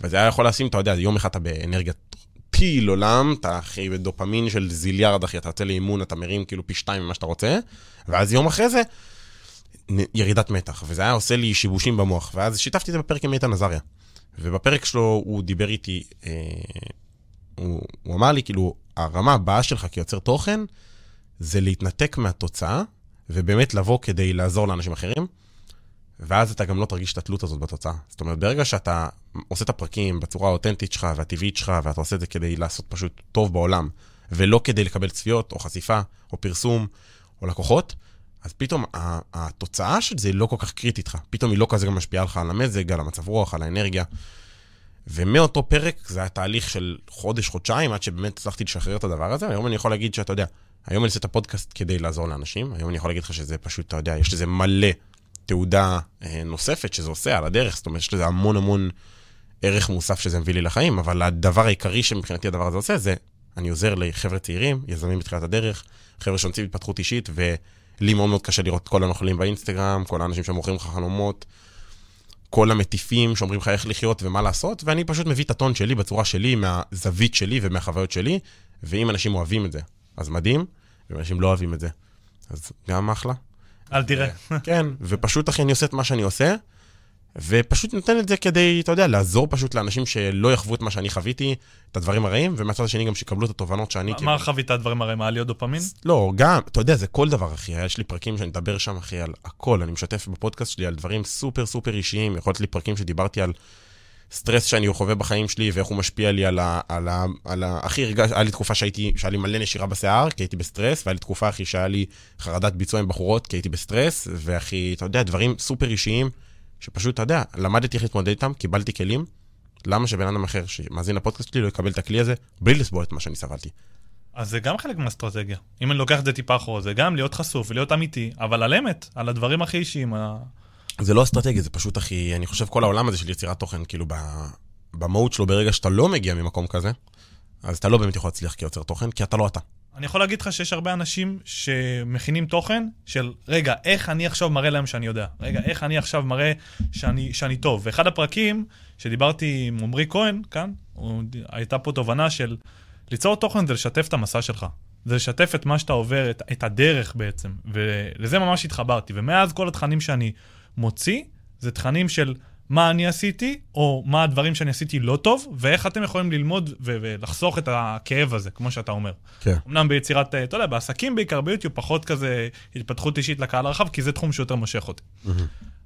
וזה היה יכול לשים, אתה יודע, יום אחד אתה באנרגיית פיל עולם, אתה אחי בדופמין של זיליארד, אחי, אתה יוצא לאימון, אתה מרים כאילו פי שתיים ממה שאתה רוצה, ואז יום אחרי זה, ירידת מתח, וזה היה עושה לי שיבושים במוח. ואז שיתפתי את זה בפרק עם איתן עזריה. ובפרק שלו הוא דיבר איתי, אה, הוא, הוא אמר לי, כאילו, הרמה הבאה שלך כיוצר תוכן, זה להתנתק מהתוצאה, ובאמת לבוא כדי לעזור לאנשים אחרים. ואז אתה גם לא תרגיש את התלות הזאת בתוצאה. זאת אומרת, ברגע שאתה עושה את הפרקים בצורה האותנטית שלך והטבעית שלך, ואתה עושה את זה כדי לעשות פשוט טוב בעולם, ולא כדי לקבל צפיות, או חשיפה, או פרסום, או לקוחות, אז פתאום התוצאה של זה היא לא כל כך קריטית לך. פתאום היא לא כזה גם משפיעה לך על המזג, על המצב רוח, על האנרגיה. ומאותו פרק זה היה תהליך של חודש, חודשיים, עד שבאמת הצלחתי לשחרר את הדבר הזה. היום אני יכול להגיד שאתה יודע, היום אני עושה את הפודקאסט כדי לעזור לאנשים, היום אני יכול להגיד לך שזה פשוט, אתה יודע, יש לזה מלא תעודה אה, נוספת שזה עושה על הדרך, זאת אומרת, יש לזה המון המון ערך מוסף שזה מביא לי לחיים, אבל הדבר העיקרי שמבחינתי הדבר הזה עושה, זה אני עוזר לחבר'ה צעירים, יזמים בתחילת הדרך, חבר'ה שרוצים התפתחות אישית, ולי מאוד מאוד קשה לראות כל הנוכלים באינסטגרם, כל האנשים שמוכרים לך חלומות, כל המטיפים שאומרים לך איך לחיות ומה לעשות, ואני פשוט מביא את הטון שלי בצורה שלי, מהזווית שלי ומהחוויות שלי, ואם אנשים אוהבים את זה, אז מדהים, ואם אנשים לא אוהבים את זה, אז גם אחלה. אל תראה. כן, ופשוט אחי אני עושה את מה שאני עושה, ופשוט נותן את זה כדי, אתה יודע, לעזור פשוט לאנשים שלא יחוו את מה שאני חוויתי, את הדברים הרעים, ומהצד השני גם שיקבלו את התובנות שאני מה- מה חווית הדברים הרעים? היה להיות דופמין? לא, גם, אתה יודע, זה כל דבר, אחי. יש לי פרקים שאני מדבר שם, אחי, על הכל. אני משתף בפודקאסט שלי על דברים סופר סופר אישיים. יכול להיות לי פרקים שדיברתי על סטרס שאני חווה בחיים שלי, ואיך הוא משפיע לי על ה... על ה... על ה... הכי הרגש... היה לי תקופה שהייתי, שהיה לי מלא נשירה בשיער, כי הייתי בסטרס, והיה לי תקופה, אחי, שהיה לי חרדת ביצוע עם בחורות, כי הייתי בסטרס, ואחי, אתה יודע, דברים סופר אישיים, שפשוט, אתה יודע, למדתי איך להתמודד איתם, קיבלתי כלים. למה שבן אדם אחר שמאזין לפודקאסט שלי לא יקבל את הכלי הזה, בלי לסבול את מה שאני סבלתי? אז זה גם חלק מהאסטרטגיה. אם אני לוקח את זה טיפה אחורה, זה גם להיות חשוף ולהיות אמיתי, אבל על אמת, על הדברים הכי אישיים. ה- זה לא אסטרטגיה, זה פשוט, אחי, אני חושב כל העולם הזה של יצירת תוכן, כאילו, ב... במהות שלו, ברגע שאתה לא מגיע ממקום כזה, אז אתה לא באמת יכול להצליח כיוצר תוכן, כי אתה לא אתה. אני יכול להגיד לך שיש הרבה אנשים שמכינים תוכן של, רגע, איך אני עכשיו מראה להם שאני יודע? רגע, איך אני עכשיו מראה שאני, שאני טוב? ואחד הפרקים שדיברתי עם עמרי כהן, כאן, הוא, הייתה פה תובנה של ליצור תוכן זה לשתף את המסע שלך. זה לשתף את מה שאתה עובר, את, את הדרך בעצם. ולזה ממש התחברתי. ומאז כל התכנים שאני מוציא, זה תכנים של מה אני עשיתי, או מה הדברים שאני עשיתי לא טוב, ואיך אתם יכולים ללמוד ו- ולחסוך את הכאב הזה, כמו שאתה אומר. כן. אמנם ביצירת, אה, אתה יודע, בעסקים בעיקר, ביוטיוב, פחות כזה התפתחות אישית לקהל הרחב, כי זה תחום שיותר מושך אותי.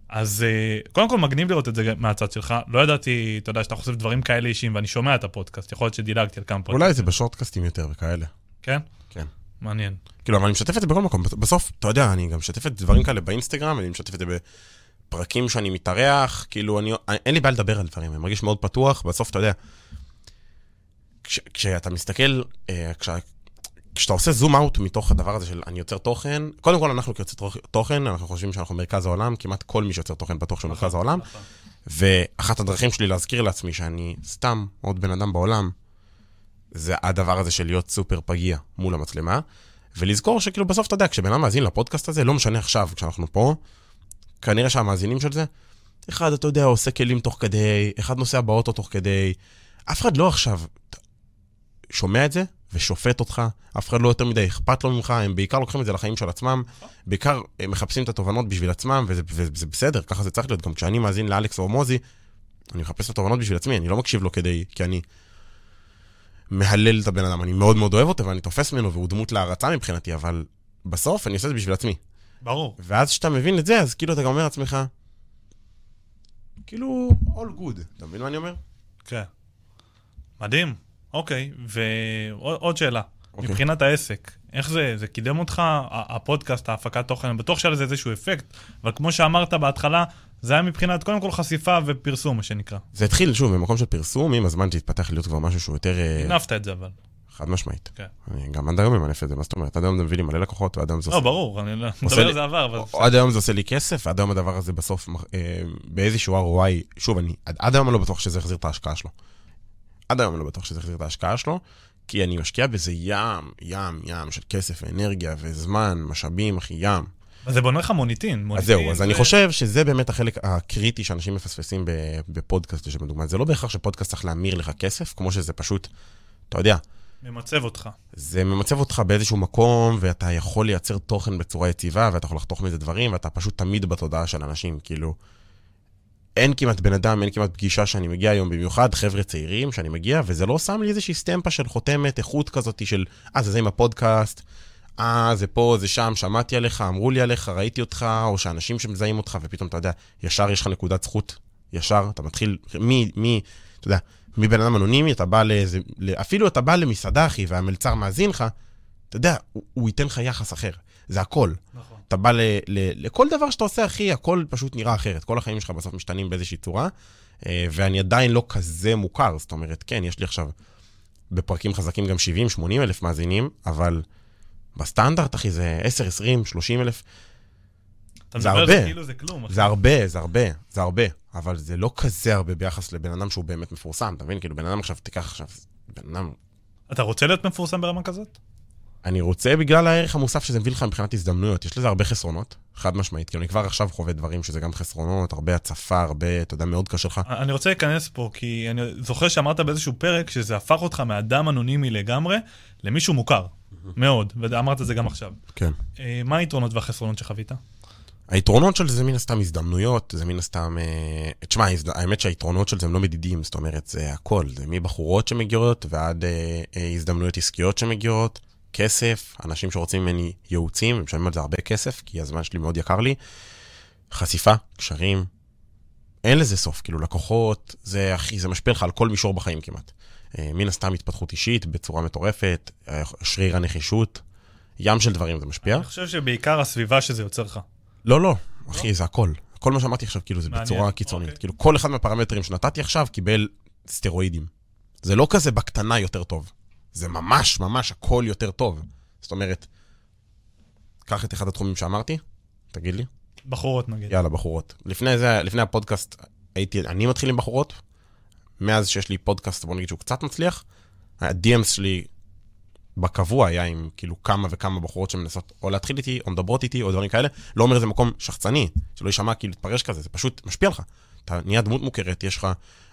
אז אה, קודם כל מגניב לראות את זה מהצד שלך. לא ידעתי, אתה יודע, שאתה חושף דברים כאלה אישיים, ואני שומע את הפודקאסט, יכול להיות שדילגתי על כמה פודקאסטים. אולי זה בשורטקאסטים יותר וכאלה. כן? כן. מעניין. כאילו, אבל אני משתף את זה בכל מקום. בסוף, אתה יודע, אני גם משתף את דברים כאלה באינסטגרם, אני משתף את זה בפרקים שאני מתארח, כאילו, אני, אין לי בעיה לדבר על דברים, אני מרגיש מאוד פתוח, בסוף, אתה יודע, כש, כשאתה מסתכל, אה, כש, כשאתה עושה זום אאוט מתוך הדבר הזה של אני יוצר תוכן, קודם כל אנחנו כיוצר תוכן, אנחנו חושבים שאנחנו מרכז העולם, כמעט כל מי שיוצר תוכן בטוח שהוא מרכז העולם, נכון. ואחת הדרכים שלי להזכיר לעצמי שאני סתם עוד בן אדם בעולם, זה הדבר הזה של להיות סופר פגיע מול המצלמה, ולזכור שכאילו בסוף אתה יודע, כשבן אדם מאזין לפודקאסט הזה, לא משנה עכשיו, כשאנחנו פה, כנראה שהמאזינים של זה, אחד, אתה יודע, עושה כלים תוך כדי, אחד נוסע באוטו תוך כדי, אף אחד לא עכשיו שומע את זה ושופט אותך, אף אחד לא יותר מדי אכפת לו ממך, הם בעיקר לוקחים את זה לחיים של עצמם, בעיקר הם מחפשים את התובנות בשביל עצמם, וזה, וזה בסדר, ככה זה צריך להיות. גם כשאני מאזין לאלכס או מוזי, אני מחפש את התובנות בשביל עצמי, אני לא מקשיב לו כדי, כי אני מהלל את הבן אדם, אני מאוד מאוד אוהב אותו ואני תופס ממנו והוא דמות להערצה מבחינתי, אבל בסוף אני עושה את זה בשביל עצמי. ברור. ואז כשאתה מבין את זה, אז כאילו אתה גם אומר לעצמך, כאילו, all good. אתה מבין מה אני אומר? כן. מדהים. אוקיי, ועוד שאלה. אוקיי. מבחינת העסק, איך זה, זה קידם אותך, הפודקאסט, ההפקת תוכן, אני בטוח שהיה לזה איזשהו אפקט, אבל כמו שאמרת בהתחלה, זה היה מבחינת, קודם כל חשיפה ופרסום, מה שנקרא. זה התחיל, שוב, במקום של פרסום, עם הזמן שהתפתח להיות כבר משהו שהוא יותר... אה, הנפת את זה אבל. חד משמעית. כן. אני גם עד היום ממנף את זה, מה זאת אומרת? עד היום זה מביא לי מלא לקוחות, ועד היום זה לא, עושה... ברור, אני לא מדבר על זה עבר, אבל... עד היום זה עושה לי כסף, ועד היום הדבר הזה בסוף, אה, באיזשהו ROI, שוב, אני עד- היום אני לא בטוח שזה יחזיר את ההשקעה שלו. עד היום אני לא בטוח שזה יחזיר את ההשקעה שלו, כי אני משקיע בזה ים, ים, ים של כסף ואנרגיה וזמן, משאבים, אחי, ים. אז זה בונה לך מוניטין. אז זהו, אז זה- אני חושב שזה באמת החלק הקריטי שאנשים מפספסים בפודקאסט, לשם דוגמה. זה לא בהכרח שפודקאסט צריך להמיר לך כסף, כמו שזה פשוט, אתה יודע, ממצב אותך. זה ממצב אותך באיזשהו מקום, ואתה יכול לייצר תוכן בצורה יציבה, ואתה יכול לחתוך מזה דברים, ואתה פשוט תמיד בתודעה של אנשים, כאילו... אין כמעט בן אדם, אין כמעט פגישה שאני מגיע היום, במיוחד חבר'ה צעירים שאני מגיע, וזה לא שם לי איזושהי סטמפה של חותמת איכות כזאת של, אה, זה זה עם הפודקאסט, אה, זה פה, זה שם, שמעתי עליך, אמרו לי עליך, ראיתי אותך, או שאנשים שמזהים אותך, ופתאום אתה יודע, ישר יש לך נקודת זכות, ישר, אתה מתחיל, מי, מי, אתה יודע, מבן אדם אנונימי, אתה בא לאיזה, אפילו אתה בא למסעדה, אחי, והמלצר מאזין לך, אתה יודע, הוא, הוא ייתן לך יחס אחר, זה הכל. נכון. אתה בא ל, ל, לכל דבר שאתה עושה, אחי, הכל פשוט נראה אחרת. כל החיים שלך בסוף משתנים באיזושהי צורה, אה, ואני עדיין לא כזה מוכר. זאת אומרת, כן, יש לי עכשיו בפרקים חזקים גם 70, 80 אלף מאזינים, אבל בסטנדרט, אחי, זה 10, 20, 30 אלף. זה על זה הרבה. כאילו זה כלום. אחי. זה הרבה, זה הרבה, זה הרבה, אבל זה לא כזה הרבה ביחס לבן אדם שהוא באמת מפורסם, אתה מבין? כאילו, בן אדם עכשיו, תיקח עכשיו, בן אדם... אתה רוצה להיות מפורסם ברמה כזאת? אני רוצה בגלל הערך המוסף שזה מביא לך מבחינת הזדמנויות. יש לזה הרבה חסרונות, חד משמעית. כאילו, אני כבר עכשיו חווה דברים שזה גם חסרונות, הרבה הצפה, הרבה, אתה יודע, מאוד קשה לך. אני רוצה להיכנס פה, כי אני זוכר שאמרת באיזשהו פרק שזה הפך אותך מאדם אנונימי לגמרי למישהו מוכר. מאוד, ואמרת את זה גם עכשיו. כן. אה, מה היתרונות והחסרונות שחווית? היתרונות של זה מן הסתם הזדמנויות, זה מן הסתם... אה, תשמע, האמת שהיתרונות של זה הם לא מדידים, זאת אומרת, זה הכל. זה מבחורות שמגיעות ועד אה, אה, הזדמנויות עסקיות שמגיעות, כסף, אנשים שרוצים ממני ייעוצים, הם משלמים על זה הרבה כסף, כי הזמן שלי מאוד יקר לי. חשיפה, קשרים, אין לזה סוף, כאילו לקוחות, זה אחי, זה משפיע לך על כל מישור בחיים כמעט. אה, מן הסתם התפתחות אישית בצורה מטורפת, אה, שריר הנחישות, ים של דברים זה משפיע. אני חושב שבעיקר הסביבה שזה יוצר לך. לא, לא, אחי, זה הכל. כל מה שאמרתי עכשיו, כאילו, זה מעניין, בצורה קיצונית. אוקיי. כאילו, כל אחד מהפרמטרים שנתתי עכשיו קיבל סטרואידים. זה לא כזה בקטנה יותר טוב. זה ממש, ממש הכל יותר טוב. זאת אומרת, קח את אחד התחומים שאמרתי, תגיד לי. בחורות נגיד. יאללה, בחורות. לפני זה, לפני הפודקאסט, הייתי, אני מתחיל עם בחורות. מאז שיש לי פודקאסט, בוא נגיד שהוא קצת מצליח, ה-DMs שלי בקבוע היה עם כאילו כמה וכמה בחורות שמנסות או להתחיל איתי, או מדברות איתי, או דברים כאלה. לא אומר איזה מקום שחצני, שלא יישמע כאילו להתפרש כזה, זה פשוט משפיע לך. אתה נהיה דמות מוכרת, יש לך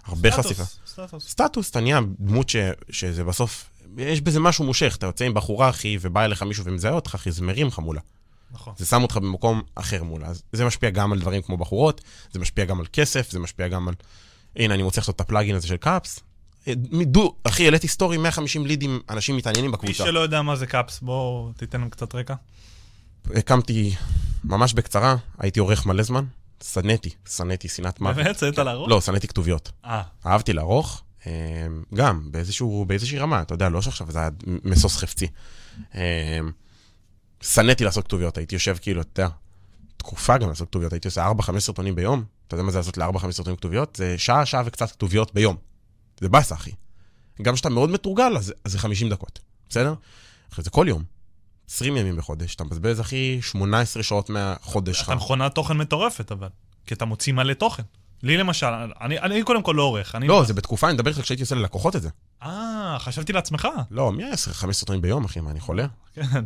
הרבה סטטוס, חשיפה. סטטוס. סטטוס, אתה נהיה דמות ש, שזה בסוף, יש בזה משהו מושך, אתה יוצא עם בחורה, אחי, ובא אליך מישהו ומזהה אותך, אחי, זה מרים לך מולה. נכון. זה שם אותך במקום אחר מולה. אז זה משפיע גם על דברים כמו בחורות, זה משפיע גם על כסף, זה משפיע גם על... הנה, אני רוצה לעשות את ה plugin הזה של Kaps. אה, דו, אחי, העליתי סטורי 150 לידים, אנשים מתעניינים מי בקבוצה. שלא יודע מה זה Kaps, בוא תיתן לנו קצת רקע. הקמתי ממש בקצרה, הייתי עורך מלא זמן, שנאתי, שנאתי שנאת מוות. באמת? צאת לערוך? לא, שנאתי כתוביות. אה, אהבתי לערוך, אה, גם באיזשהו, באיזושהי רמה, אתה יודע, לא שעכשיו זה היה משוש חפצי. אה, שנאתי לעשות כתוביות, הייתי יושב כאילו, אתה יודע, תקופה גם לעשות כתוביות, הייתי עושה 4-5 סרטונים ביום, אתה יודע מה זה לעשות ל-4-5 סרטונים כתוביות? זה שעה, שעה וקצת כתוביות ביום. זה באסה, אחי. גם כשאתה מאוד מתורגל, אז, אז זה 50 דקות, בסדר? אחי, זה כל יום. 20 ימים בחודש, אתה מבזבז, אחי, 18 שעות מהחודש שלך. אתה מכונת תוכן מטורפת אבל. כי אתה מוציא מלא תוכן. לי למשל, אני, אני קודם כל לא עורך. אני... לא, זה בתקופה, אני מדבר איתך כשהייתי עושה ללקוחות את זה. אה, חשבתי לעצמך. לא, מי היה 5 סרטונים ביום, אחי? מה, אני חולה? כן.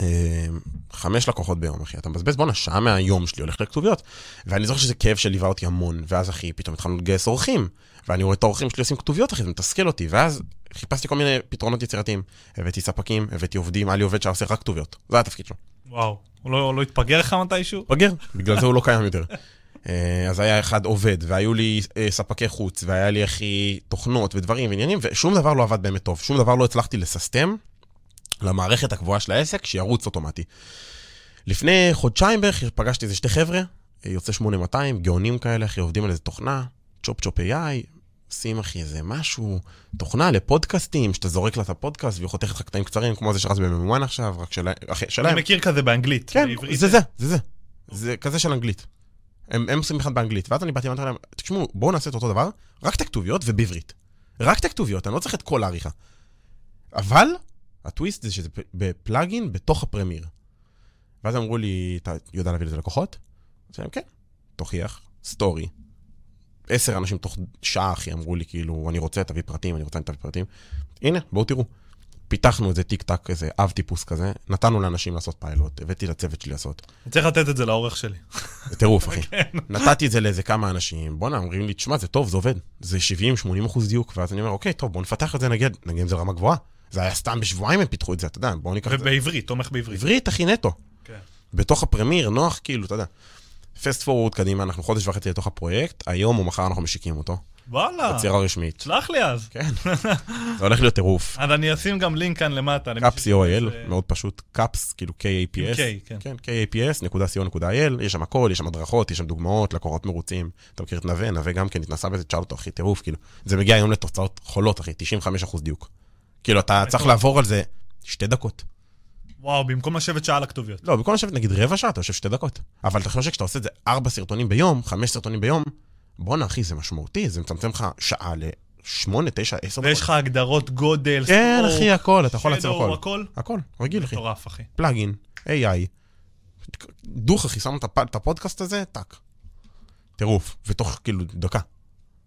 אה, חמש לקוחות ביום, אחי. אתה מבזבז, בואנה, שעה מהיום שלי הולך לכתוביות. ואני זוכר שזה כאב שליווה אותי המון, ואז, אחי, פתאום התחלנו לגייס אורחים. ואני רואה את האורחים שלי עושים כתוביות, אחי, זה מתסכל אותי. ואז חיפשתי כל מיני פתרונות יצירתיים. הבאתי ספקים, הבאתי עובדים, היה לי עובד שעושה רק כתוביות. זה התפקיד שלו. וואו. הוא לא, לא התפגר לך מתישהו? בגר, בגלל זה הוא לא קיים יותר. אה, אז היה אחד עובד, והיו לי אה, ספקי חוץ, והיה לי הכי תוכנות ודברים ועניינים, ושום דבר לא עבד באמת טוב. שום דבר לא הצלחתי לססטם למערכת הקבועה של העסק, שירוץ אוטומטי. לפני חודשיים בערך פגשתי איזה שתי חבר'ה, יוצא 8200, גאונים כאלה, אחי, עובדים על איזה תוכנה, צ'ופ צ'ופ AI, עושים, אחי, איזה משהו, תוכנה לפודקאסטים, שאתה זורק לה את הפודקאסט והיא חותכת לך קטעים קצרים, כמו זה שרץ ב-M1 עכשיו, רק שלה- אחי, שלהם. אני מכיר כזה באנגלית. כן, בעברית. זה זה, זה זה. זה כזה של אנגלית. הם, הם עושים אחד באנגלית. ואז אני באתי ואמרתי להם, תשמעו, בואו נעשה את אותו דבר, רק את הכתוביות ובעברית. רק את הכתוביות, אני לא צריך את כל העריכה. אבל, הטוויסט זה שזה בפלאגין בתוך הפרמיר. ואז אמרו לי, אתה יודע להביא לזה לקוחות? אמרתי להם, כן. תוכיח, סטורי. עשר אנשים תוך שעה, אחי, אמרו לי, כאילו, אני רוצה, תביא פרטים, אני רוצה, תביא פרטים. הנה, בואו תראו. פיתחנו איזה טיק טק, איזה אב טיפוס כזה, נתנו לאנשים לעשות פיילוט, הבאתי לצוות שלי לעשות. אני צריך לתת את זה לעורך שלי. זה טירוף, אחי. כן. נתתי את זה לאיזה כמה אנשים, בואנה, אומרים לי, תשמע, זה טוב, זה עובד. זה 70-80 אחוז דיוק, ואז אני אומר, אוקיי, טוב, בואו נפתח את זה, נגיד, נגיד אם זה רמה גבוהה. זה היה סתם בשבועיים הם פיתחו את זה, אתה יודע, בואו ניקח את זה. ובעברית, תומך בעברית. עברית, אחי, נטו. כן. בתוך ה Premiere, נוח, כאילו, אתה יודע. fast forward קדימה, אנחנו חודש וחצי לתוך הפרויקט, היום או מחר אנחנו משיקים אותו. וואלה, בצורה רשמית. שלח לי אז. כן. זה הולך להיות טירוף. אז אני אשים גם לינק כאן למטה. Kaps co.il, אה, מאוד פשוט, Kaps, כאילו K-A-P-S. K, כן. כן, kaps.co.il, יש שם הכל, יש שם הדרכות, יש שם דוגמאות, לקוחות מרוצים. אתה מכיר את נווה, נווה גם כן התנסה בזה, תשאל אותו, אחי, טירוף, כאילו. זה מגיע היום לתוצאות חולות, אחי, 95% דיוק. כאילו, אתה צריך לעבור על זה שתי דקות. וואו, במקום לשבת שעה על הכתוביות. לא, במקום לשבת נגיד רבע שעה, אתה יושב שתי דקות. אבל אתה חושב שכשאתה עושה את זה ארבע סרטונים ביום, חמש סרטונים ביום, בואנה, אחי, זה משמעותי, זה מצמצם לך שעה לשמונה, תשע, עשר דקות. ויש לך הגדרות גודל, כן, אחי, הכל, אתה יכול shadow, הכל. הכל. הכל, רגיל, אחי. מטורף, אחי. פלאגין, AI, דוך, אחי, שם את הפודקאסט הזה, טאק. טירוף, ותוך כאילו דקה.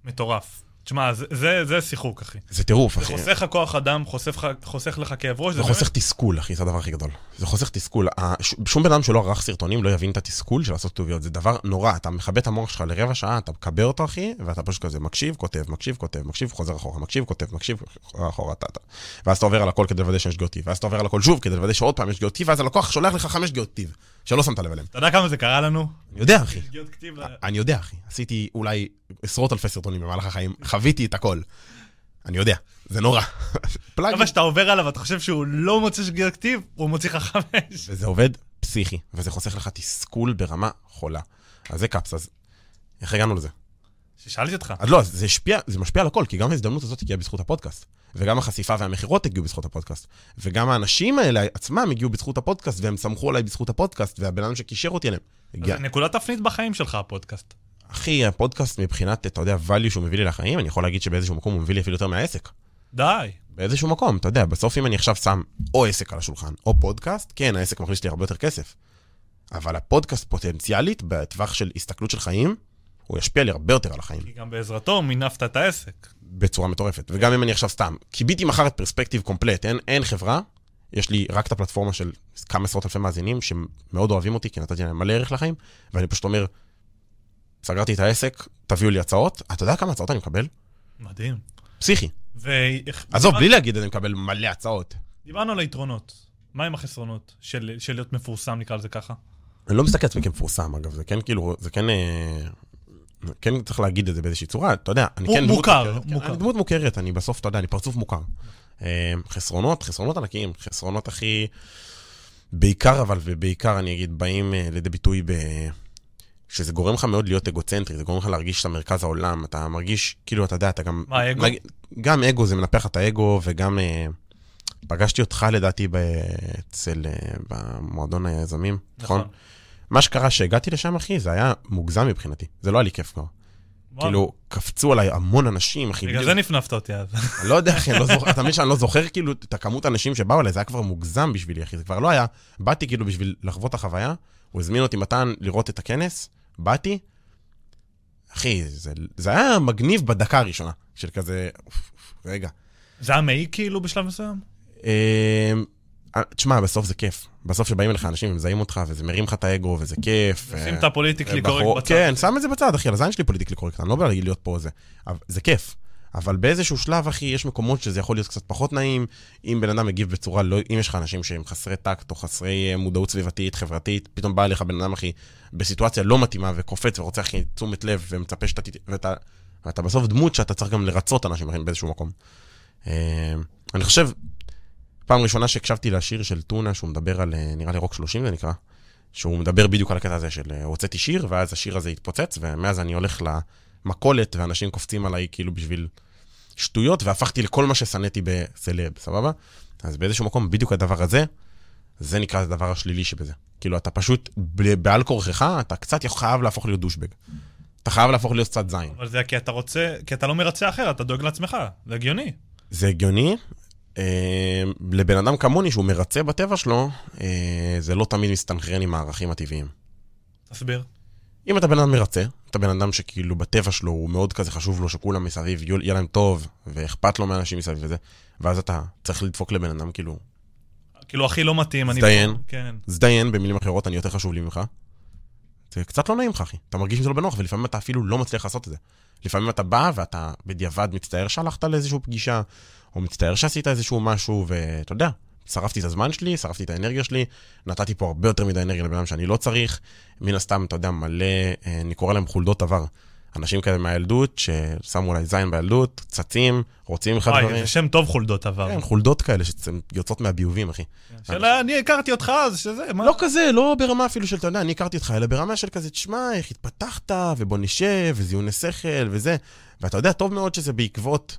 מטורף. תשמע, זה- זה זה שיחוק, אחי. זה טירוף, זה אחי. חוסך לך כוח אדם, חוסך לך- חוסך לך כאב ראש. זה חוסך תסכול, אחי, זה הדבר הכי גדול. זה חוסך תסכול. ש- שום בן אדם שלא ערך סרטונים לא יבין את התסכול של לעשות כתוביות. זה דבר נורא. אתה מכבה את המוח שלך לרבע שעה, אתה מקבע אותו, אחי, ואתה פשוט כזה מקשיב, כותב, מקשיב, כותב, מקשיב, חוזר אחורה, מקשיב, כותב, מקשיב, אחורה, טה, טה. ואז אתה עובר על הכל כדי לוודא שיש שגיאות טיב. ואז אתה עובר על הכל שוב כדי לוודא שעוד פעם יש שגיאות טיב, ואז הלקוח שולח לך חמש שגיאות טיב, שלא שמת לב אליהם. אתה יודע כמה זה קרה לנו? אני יודע, אחי. אני יודע, אחי. עשיתי אולי עשרות אלפי סרטונים במהלך החיים, חוויתי את הכל. אני יודע, זה נורא. פלאגין. כמה שאתה עובר עליו, אתה חושב שהוא לא מוצא שגיאות כתיב, הוא מוציא לך חמש. וזה עובד פסיכי, וזה חוסך לך תסכול ברמה חולה. אז זה קאפס, אז איך הגענו לזה? ששאלתי אותך. אז לא, זה השפיע, זה משפיע על הכל, כי גם ההזדמנות הזאת הגיעה בזכות הפודקאסט. וגם החשיפה והמכירות הגיעו בזכות הפודקאסט. וגם האנשים האלה עצמם הגיעו בזכות הפודקאסט, והם סמכו עליי בזכות הפודקאסט, והבן אדם שקישר אותי אליהם. הגיע... זה נקודת תפנית בחיים שלך, הפודקאסט. אחי, הפודקאסט מבחינת, אתה יודע, value שהוא מביא לי לחיים, אני יכול להגיד שבאיזשהו מקום הוא מביא לי אפילו יותר מהעסק. די. באיזשהו מקום, אתה יודע, בסוף אם אני עכשיו שם או עסק על השולחן, או פודקאסט, כן, העסק מכניס לי הרבה יותר כסף. אבל הפודקאסט פוטנציאלית, בטווח של הסתכלות של חיים, הוא ישפיע לי הרבה יותר על החיים, כי גם בעזרתו מינפת את העסק. בצורה מטורפת. וגם אם אני עכשיו סתם, קיביתי מחר את פרספקטיב קומפלט, אין, אין חברה, יש לי רק את הפלטפורמה של כמה עשרות אלפי מאזינים שמאוד אוהבים אותי, כי נתתי להם מלא ערך לחיים, ואני פשוט אומר, סגרתי את העסק, תביאו לי הצעות. אתה יודע כמה הצעות אני מקבל? מדהים. פסיכי. ואיך... עזוב, בלי להגיד, אני מקבל מלא הצעות. דיברנו על היתרונות. מה עם החסרונות של של להיות מפורסם, נקרא לזה ככה? אני לא מסתכל על עצמי כמפורסם, אגב, זה כן כאילו, זה כן... אה, כן צריך להגיד את זה באיזושהי צורה, אתה יודע, אני כן דמות מוכר, מוכרת, מוכר. אני דמות מוכרת, אני בסוף, אתה יודע, אני פרצוף מוכר. אה, חסרונות, חסרונות ענקיים, חסרונות הכי... בעיקר אבל, ובעיקר אני אגיד, באים אה, לידי ביטוי ב... שזה גורם לך מאוד להיות אגוצנטרי, זה גורם לך להרגיש שאתה מרכז העולם, אתה מרגיש, כאילו, אתה יודע, אתה גם... מה, אגו? גם אגו, זה מנפח את האגו, וגם... אה, פגשתי אותך לדעתי אצל... במועדון היזמים, נכון? מה שקרה שהגעתי לשם, אחי, זה היה מוגזם מבחינתי. זה לא היה לי כיף כבר. כאילו, קפצו עליי המון אנשים, אחי. בגלל זה נפנפת אותי אז. אני לא יודע, אחי, לא אתה מבין שאני לא זוכר כאילו את הכמות האנשים שבאו אליי, זה היה כבר מוגזם בשבילי, אחי. זה כבר לא היה, באתי כאילו בשביל לחוות את החוויה, הוא הזמין אותי מתן לראות את הכנס, באתי, אחי, זה, זה היה מגניב בדקה הראשונה, של כזה, אוף, רגע. זה היה מעיק כאילו בשלב מסוים? אה, תשמע, בסוף זה כיף. בסוף שבאים אליך אנשים ומזהים אותך, וזה מרים לך את האגו, וזה כיף. שים אה, את הפוליטיקלי בחור- קורקט בצד. כן, שם את זה בצד, אחי, על הזין שלי פוליטיקלי קורקט, אני לא בא להגיד להיות פה זה. זה כיף. אבל באיזשהו שלב, אחי, יש מקומות שזה יכול להיות קצת פחות נעים, אם בן אדם מגיב בצורה לא... אם יש לך אנשים שהם חסרי טקט או חסרי אה, מודעות סביבתית, חברתית, פתאום בא אליך בן אדם, אחי, בסיטואציה לא מתאימה וקופץ ורוצה, אחי, תשומת לב ומצפה שאתה... ואתה, ואתה בסוף דמות שאתה צריך גם לרצות אנשים אחרים באיזשהו מקום. אה, אני חושב, פעם ראשונה שהקשבתי לשיר של טונה, שהוא מדבר על, אה, נראה לי רוק 30 זה נקרא, שהוא מדבר בדיוק על הקטע הזה של אה, הוצאתי שיר, ואז השיר הזה התפוצץ, ומאז אני הולך למכולת, ואנשים קופצים עליי כאילו בשביל שטויות, והפכתי לכל מה ששנאתי בסלב, סבבה? אז באיזשהו מקום, בדיוק הדבר הזה, זה נקרא הדבר השלילי שבזה. כאילו, אתה פשוט, בעל כורחך, אתה קצת חייב להפוך להיות דושבג. אתה חייב להפוך להיות קצת זין. אבל זה כי אתה רוצה, כי אתה לא מרצה אחר, אתה דואג לעצמך, זה הגיוני. זה הגיוני. אה, לבן אדם כמוני שהוא מרצה בטבע שלו, אה, זה לא תמיד מסתנכרן עם הערכים הטבעיים. תסביר. אם אתה בן אדם מרצה, אתה בן אדם שכאילו בטבע שלו הוא מאוד כזה חשוב לו שכולם מסביב יהיה להם טוב, ואכפת לו מאנשים מסביב וזה, ואז אתה צריך לדפוק לבן אדם כאילו, כאילו, הכי לא מתאים, אני... הזדיין. כן. זדיין, במילים אחרות, אני יותר חשוב לי ממך. זה קצת לא נעים לך, אחי. אתה מרגיש עם זה לא בנוח, ולפעמים אתה אפילו לא מצליח לעשות את זה. לפעמים אתה בא ואתה בדיעבד מצטער שהלכת לאיזושהי פגישה, או מצטער שעשית איזשהו משהו, ואתה יודע, שרפתי את הזמן שלי, שרפתי את האנרגיה שלי, נתתי פה הרבה יותר מדי אנרגיה לבן אדם שאני לא צריך. מן הסתם, אתה יודע, מלא, אה, אני קורא להם חולדות עבר. אנשים כאלה מהילדות, ששמו אולי זין בילדות, צצים, רוצים וואי, דברים. זה שם טוב חולדות עבר. כן, חולדות כאלה שיוצאות מהביובים, אחי. שאלה, אני הכרתי אותך אז, שזה, מה? לא כזה, לא ברמה אפילו של, אתה יודע, אני הכרתי אותך, אלא ברמה של כזה, תשמע, איך התפתחת, ובוא נשב, וזיוני שכל, וזה. ואתה יודע, טוב מאוד שזה בעקבות,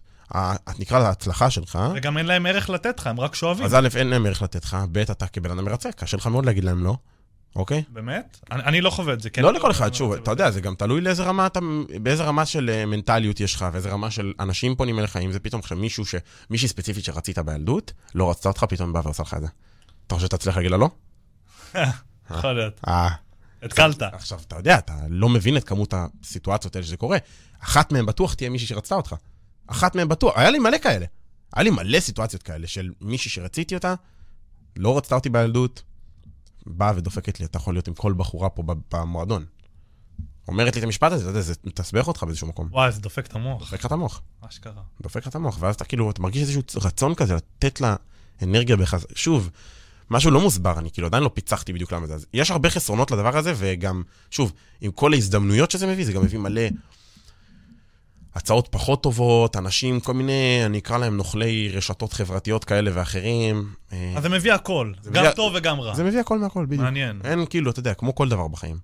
נקרא לה ההצלחה שלך. וגם אין להם ערך לתת לך, הם רק שואבים. אז א', אין להם ערך לתת לך, ב', אתה כבן אדם מרצה, קשה לך מאוד להגיד להם לא, אוקיי? באמת? אני אני לא חווה את זה. כן. לא לכל אחד, שוב, אתה יודע, זה גם תלוי לאיזה רמה אתה, באיזה רמה של אה, מנטליות יש לך, ואיזה רמה של אנשים פונים אליך, אם זה פתאום עכשיו מישהו ש... מישהי ספציפית שרצית בילדות, לא רצתה אותך, פתאום באה ועושה לך את זה. אתה חושב שתצליח להגיד לה לא? יכול להיות. אה. התקלת. עכשיו, אתה יודע, אתה לא מבין את כמות הסיטואציות האלה שזה קורה. אחת מהן בטוח תהיה מישהי שרצתה אותך. אחת מהן בטוח. היה לי מלא כאלה. היה לי מלא סיטואציות כאלה של מישהי שרציתי אותה, לא רצתה אותי בילדות, באה ודופקת לי, אתה יכול להיות עם כל בחורה פה במועדון. אומרת לי את המשפט הזה, אתה יודע, זה מתסבך אותך באיזשהו מקום. וואי, זה דופק את המוח. דופק לך את המוח. אשכרה. דופק לך את המוח, ואז אתה כאילו, אתה מרגיש איזשהו רצון כזה לתת לה אנרגיה בחז... שוב, משהו לא מוסבר, אני כאילו עדיין לא פיצחתי בדיוק למה זה. אז יש הרבה חסרונות לדבר הזה, וגם, שוב, עם כל ההזדמנויות שזה מביא, זה גם מביא מלא הצעות פחות טובות, אנשים, כל מיני, אני אקרא להם נוכלי רשתות חברתיות כאלה ואחרים. אה, אז זה מביא הכל, זה גם מביא- טוב וגם רע. זה מביא הכל מהכל, בדיוק. מעניין. אין, כאילו, אתה יודע, כמו כל דבר בחיים.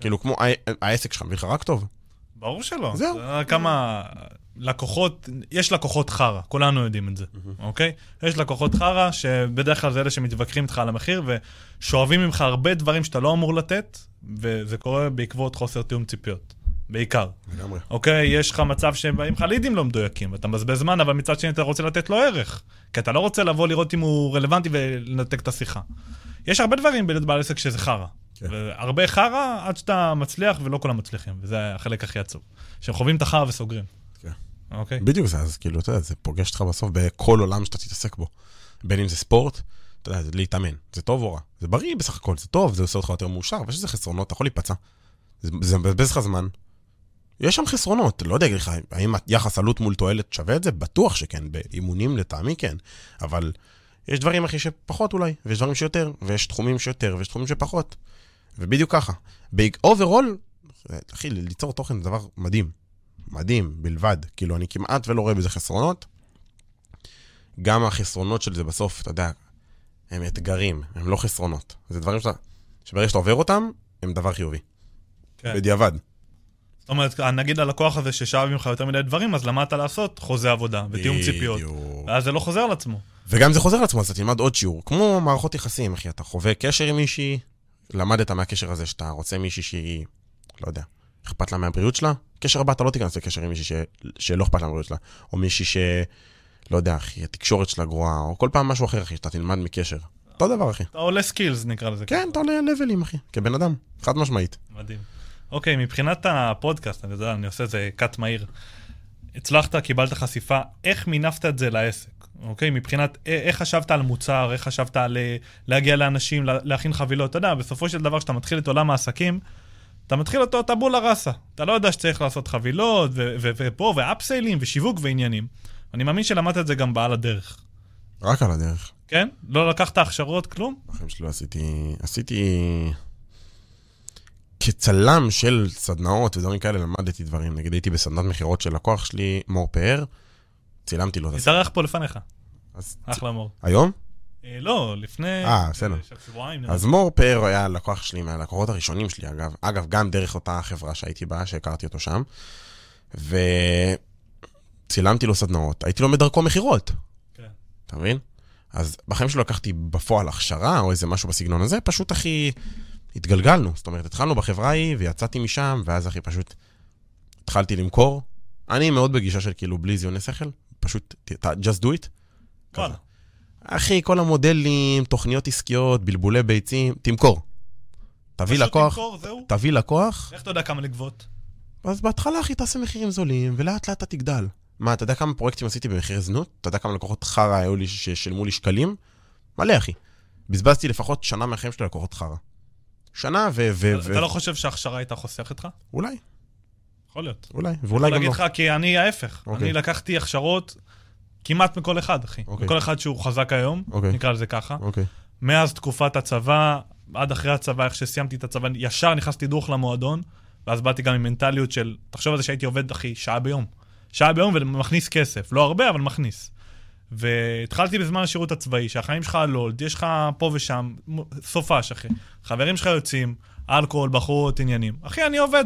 כאילו, כמו העסק שלך מביא לך רק טוב. ברור שלא. זהו. זה כמה לקוחות, יש לקוחות חרא, כולנו יודעים את זה, אוקיי? יש לקוחות חרא, שבדרך כלל זה אלה שמתווכחים איתך על המחיר, ושואבים ממך הרבה דברים שאתה לא אמור לתת, וזה קורה בעקבות חוסר תיאום ציפיות, בעיקר. לגמרי. אוקיי? יש לך מצב שבאים לך לידים לא מדויקים, ואתה מבזבז זמן, אבל מצד שני אתה רוצה לתת לו ערך. כי אתה לא רוצה לבוא לראות אם הוא רלוונטי ולנתק את השיחה. יש הרבה דברים בלהיות בעל עסק שזה חרא. כן. והרבה חרא עד שאתה מצליח, ולא כולם מצליחים, וזה החלק הכי עצוב. שהם חווים את החרא וסוגרים. כן. אוקיי? בדיוק זה, אז כאילו, אתה יודע, זה פוגש אותך בסוף בכל עולם שאתה תתעסק בו. בין אם זה ספורט, אתה יודע, זה להתאמן. זה טוב או רע? זה בריא בסך הכל, זה טוב, זה עושה אותך יותר מאושר, אבל יש לזה חסרונות, אתה יכול להיפצע. זה מבזבז לך זמן. יש שם חסרונות, לא יודע להגיד לך, האם יחס עלות מול תועלת שווה את זה? בטוח שכן, באימונים לטעמי כן, אבל יש דברים, אחי, שפחות אולי, ויש דברים שיותר, ויש תחומים שיותר, ויש תחומים שפחות. ובדיוק ככה. overall, אחי, ליצור תוכן זה דבר מדהים. מדהים, בלבד. כאילו, אני כמעט ולא רואה בזה חסרונות. גם החסרונות של זה בסוף, אתה יודע, הם אתגרים, הם לא חסרונות. זה דברים שאתה, שברגע שאתה עובר אותם, הם דבר חיובי. כן. בדיעבד. זאת אומרת, נגיד הלקוח הזה ששאב ממך יותר מדי דברים, אז למדת לעשות חוזה עבודה ותיאום ציפיות. ואז זה לא חוזר על עצמו. וגם זה חוזר לעצמו, אז אתה תלמד עוד שיעור. כמו מערכות יחסים, אחי, אתה חווה קשר עם מישהי, למדת מהקשר הזה שאתה רוצה מישהי שהיא, לא יודע, אכפת לה מהבריאות שלה, קשר הבא אתה לא תיכנס לקשר עם מישהי ש... שלא אכפת לה מהבריאות שלה, או מישהי ש... לא יודע, אחי, התקשורת שלה גרועה, או כל פעם משהו אחר, אחי, שאתה תלמד מקשר. אותו דבר, אחי. אתה עולה skills, נקרא לזה. כן, אתה עולה לבלים, אחי, כבן אדם, חד משמעית. מדהים. אוקיי, מבחינת הפודקאסט, אני יודע, אני עושה איזה cut מהיר. הצלחת, קיבלת חשיפה, איך מינפת את זה לעסק? אוקיי? מבחינת איך חשבת על מוצר, איך חשבת על אה, להגיע לאנשים, לה- להכין חבילות. אתה יודע, בסופו של דבר, כשאתה מתחיל את עולם העסקים, אתה מתחיל אותו טבולה ראסה. אתה לא יודע שצריך לעשות חבילות, ופה, ואפסיילים, ושיווק ועניינים. אני מאמין שלמדת את זה גם בעל הדרך. רק על הדרך. כן? לא לקחת הכשרות, כלום? בחיים שלי עשיתי... עשיתי... כצלם של סדנאות ודברים כאלה, למדתי דברים. נגיד הייתי בסדנת מכירות של לקוח שלי, מור פאר, צילמתי לו את הסדנה. התארח פה לפניך. אז אחלה מור. היום? אה, לא, לפני... אה, בסדר. אה, אז מור פאר היה לקוח שלי, מהלקוחות הראשונים שלי, אגב. אגב, גם דרך אותה חברה שהייתי בה, שהכרתי אותו שם. וצילמתי לו סדנאות. הייתי לומד דרכו מכירות, כן. אתה מבין? אז בחיים שלו לקחתי בפועל הכשרה או איזה משהו בסגנון הזה, פשוט הכי התגלגלנו. זאת אומרת, התחלנו בחברה ההיא ויצאתי משם, ואז הכי פשוט התחלתי למכור. אני מאוד בגישה של כאילו בלי זיוני שכל, פשוט just do it. וואלה. אחי, כל המודלים, תוכניות עסקיות, בלבולי ביצים, תמכור. תביא פשוט לקוח, תמכור, זהו. תביא לקוח, איך אתה יודע כמה לגבות? אז בהתחלה, אחי, תעשה מחירים זולים, ולאט לאט אתה תגדל. מה, אתה יודע כמה פרויקטים עשיתי במחירי זנות? אתה יודע כמה לקוחות חרא היו לי ששילמו לי שקלים? מלא, אחי. בזבזתי לפחות שנה מהחיים שלי לקוחות חרא. שנה ו... ו... ו... אתה לא חושב שההכשרה הייתה חוסכת לך? אולי, יכול להיות. אולי, יכול ואולי גם להגיד לא. לך, כי אני ההפך. אוקיי. אני לקחתי הכשרות כמעט מכל אחד, אחי. אוקיי. מכל אחד שהוא חזק היום, אוקיי. נקרא לזה ככה. אוקיי. מאז תקופת הצבא, עד אחרי הצבא, איך שסיימתי את הצבא, ישר נכנסתי דוך למועדון, ואז באתי גם עם מנטליות של, תחשוב על זה שהייתי עובד, אחי, שעה ביום. שעה ביום ומכניס כסף. לא הרבה, אבל מכניס. והתחלתי בזמן השירות הצבאי, שהחיים שלך על הולד, יש לך פה ושם, סופש, אחי. חברים שלך יוצאים, אלכוהול, בחורות, עניינים. אחי, אני עובד.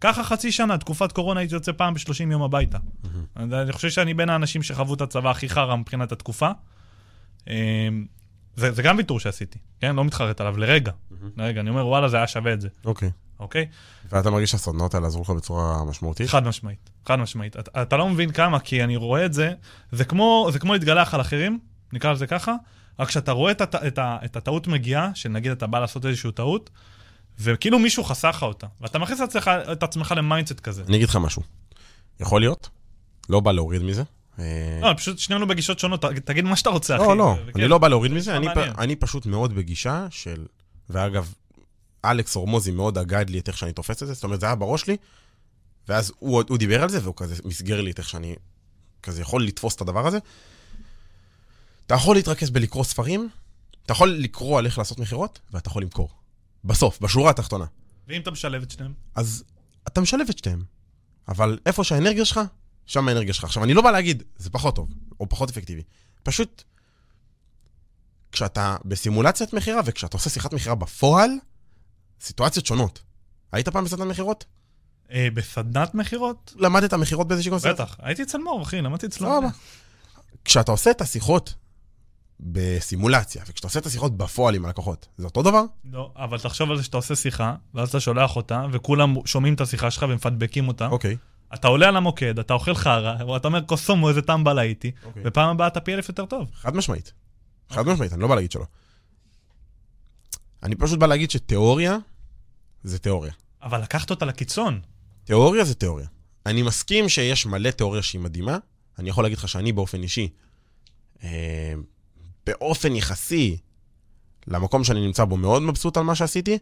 ככה חצי שנה, תקופת קורונה הייתי יוצא פעם ב-30 יום הביתה. אני אני חושב שאני בין האנשים שחוו את הצבא הכי חרא מבחינת התקופה. אמ, זה, זה גם ויתור שעשיתי, כן? לא מתחרט עליו לרגע. לרגע, אני אומר, וואלה, זה היה שווה את זה, אוקיי. אוקיי? ואתה מרגיש שהסדנאות האלה עזרו לך בצורה משמעותית? חד משמעית, חד משמעית. אתה, אתה לא מבין כמה, כי אני רואה את זה, זה כמו, זה כמו להתגלח על אחרים, נקרא לזה ככה, רק כשאתה רואה את, את, ה- את הטעות מגיעה, שנגיד אתה בא לעשות איזושהי טעות, וכאילו מישהו חסך לך אותה, ואתה מכניס את עצמך, את עצמך ל mindset כזה. אני אגיד לך משהו. יכול להיות, לא בא להוריד מזה. אה, לא, פשוט שנינו בגישות שונות, תגיד מה שאתה רוצה, אחי. לא, לא. אני לא בא להוריד מזה. פ... אני פשוט מאוד בגישה של... ואגב, אלכס הורמוזי מאוד אגד לי את איך שאני תופס את זה, זאת אומרת, זה היה בראש שלי, ואז הוא, הוא דיבר על זה, והוא כזה מסגר לי את איך שאני כזה יכול לתפוס את הדבר הזה. אתה יכול להתרכז בלקרוא ספרים, אתה יכול לקרוא על איך לעשות מכירות, ואתה יכול למכור. בסוף, בשורה התחתונה. ואם אתה משלב את שניהם? אז אתה משלב את שתיהם. אבל איפה שהאנרגיה שלך, שם האנרגיה שלך. עכשיו, אני לא בא להגיד, זה פחות טוב, או פחות אפקטיבי. פשוט, כשאתה בסימולציית מכירה וכשאתה עושה שיחת מכירה בפועל, סיטואציות שונות. היית פעם בסדנת מכירות? אה, בסדנת מכירות? למדת מכירות באיזושהי קונספציה? בטח. הייתי אצל מור, אחי, למדתי אצלו. סבבה. כשאתה עושה את השיחות בסימולציה, וכשאתה עושה את השיחות בפועל עם הלקוחות, זה אותו דבר? לא, אבל תחשוב על זה שאתה עושה שיחה, ואז אתה שולח אותה, וכולם שומעים את השיחה שלך ומפדבקים אותה. אוקיי. אתה עולה על המוקד, אתה אוכל חרא, ואתה אומר, קוסומו, איזה טמבל הייתי, אוקיי. ופעם הבאה אתה פי אלף יותר טוב. חד משמעית. חד משמעית, אני לא בא להגיד שלא. אני פשוט בא להגיד שתיאוריה זה תיאוריה. אבל לקחת אותה לקיצון. תיאוריה זה תיאוריה. אני מסכים שיש מלא תיאוריה שהיא מדהימה. אני יכול להגיד לך שאני באופן אישי, אה, באופן יחסי למקום שאני נמצא בו, מאוד מבסוט על מה שעשיתי.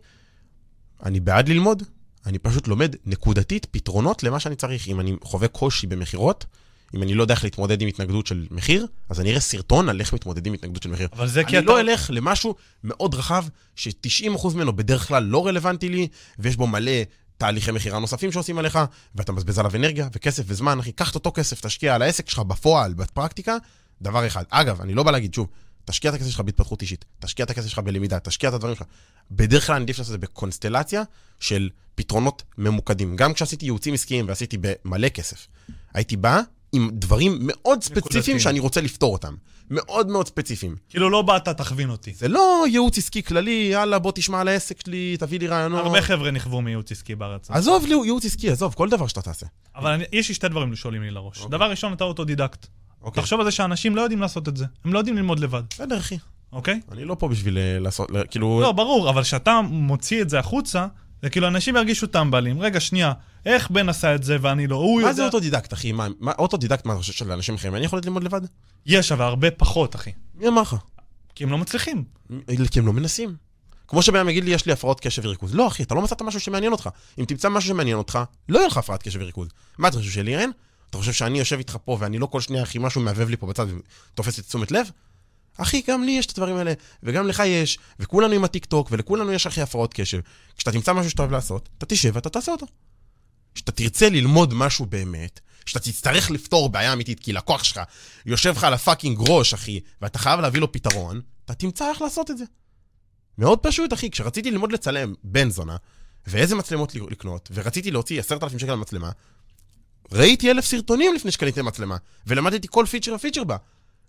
אני בעד ללמוד, אני פשוט לומד נקודתית פתרונות למה שאני צריך. אם אני חווה קושי במכירות, אם אני לא יודע איך להתמודד עם התנגדות של מחיר, אז אני אראה סרטון על איך מתמודדים עם התנגדות של מחיר. אבל זה כי אני אתה... לא אלך למשהו מאוד רחב, ש-90% ממנו בדרך כלל לא רלוונטי לי, ויש בו מלא תהליכי מכירה נוספים שעושים עליך, ואתה מבזבז עליו אנרגיה וכסף וזמן, אחי, קח את אותו כסף, תשקיע על העסק שלך בפועל, בפרקטיקה, דבר אחד. אגב, אני לא בא להגיד, שוב, תשקיע את הכסף שלך בהתפתחות אישית, תשקיע את הכסף שלך בלמידה, תשקיע את הדברים שלך. בדרך כלל אני עדיף לעשות את זה בקונסטלציה של פתרונות ממוקדים. גם כשעשיתי ייעוצים עסקיים ועשיתי במלא כסף, הייתי בא עם דברים מאוד ספציפיים. שאני רוצה לפתור אותם. מאוד מאוד ספציפיים. כאילו לא באת, תכווין אותי. זה לא ייעוץ עסקי כללי, יאללה, בוא תשמע על העסק שלי, תביא לי רעיונות. הרבה חבר'ה נכוו מייעוץ עסקי בארץ. עזוב לי ייעוץ עסקי, עזוב, כל דבר שאתה תעשה. אבל אני- יש לי שתי דברים שעולים לי לראש. אוקיי. דבר ראשון, אתה אוטודידקט. אוקיי. תחשוב על זה שאנשים לא יודעים לעשות את זה. הם לא יודעים ללמוד לבד, בסדר, אחי. אוקיי? אני לא פה בשביל אה, לעשות, כאילו... לא, ברור, אבל כשאתה מוציא את זה החוצה, זה כאילו אנשים ירגישו טמבלים. רגע, שנייה, איך בן עשה את זה ואני לא? הוא מה יודע... זה אוטודידקט, אחי? מה, מה- אוטודידקט, מה אתה חושב של אנשים אחרים? אני יכול ללמוד לבד? יש, אבל הרבה פחות, אחי. מי אמר לך? כי הם לא מצליחים. כי הם לא מנסים. כמו שבן יגיד לי, יש לי הפרעות קשב וריכוז. לא, אחי, אתה לא מצאת משהו שמעניין אותך. אם תמצא משהו שמעניין אותך, לא יהיה לך הפרעת קשב וריכוז. מה אתה חושב שלי אין? אתה חושב שאני יושב איתך פה ואני לא כל שנייה, אחי, משהו מהבהב לי פה בצד ותופס את תשומת לב? אחי, גם לי יש את הדברים האלה, וגם לך יש, וכולנו עם הטיקטוק, ולכולנו יש, אחי, הפרעות קשב. כשאתה תמצא משהו שאתה אוהב לעשות, אתה תשב ואתה תעשה אותו. כשאתה תרצה ללמוד משהו באמת, כשאתה תצטרך לפתור בעיה אמיתית, כי לקוח שלך יושב לך על הפאקינג ראש, אחי, ואתה חייב להביא לו פתרון, אתה תמצא איך לעשות את זה. מאוד פשוט, אחי. כשרציתי ללמוד לצלם בן זונה, ואיזה מצלמות לקנות, ורציתי להוציא עשרת אלפים שקל על מצלמה, ראיתי אלף סרטונים לפני שקניתי מצלמה, ולמדתי כל פיצ'ר ופיצ'ר בה.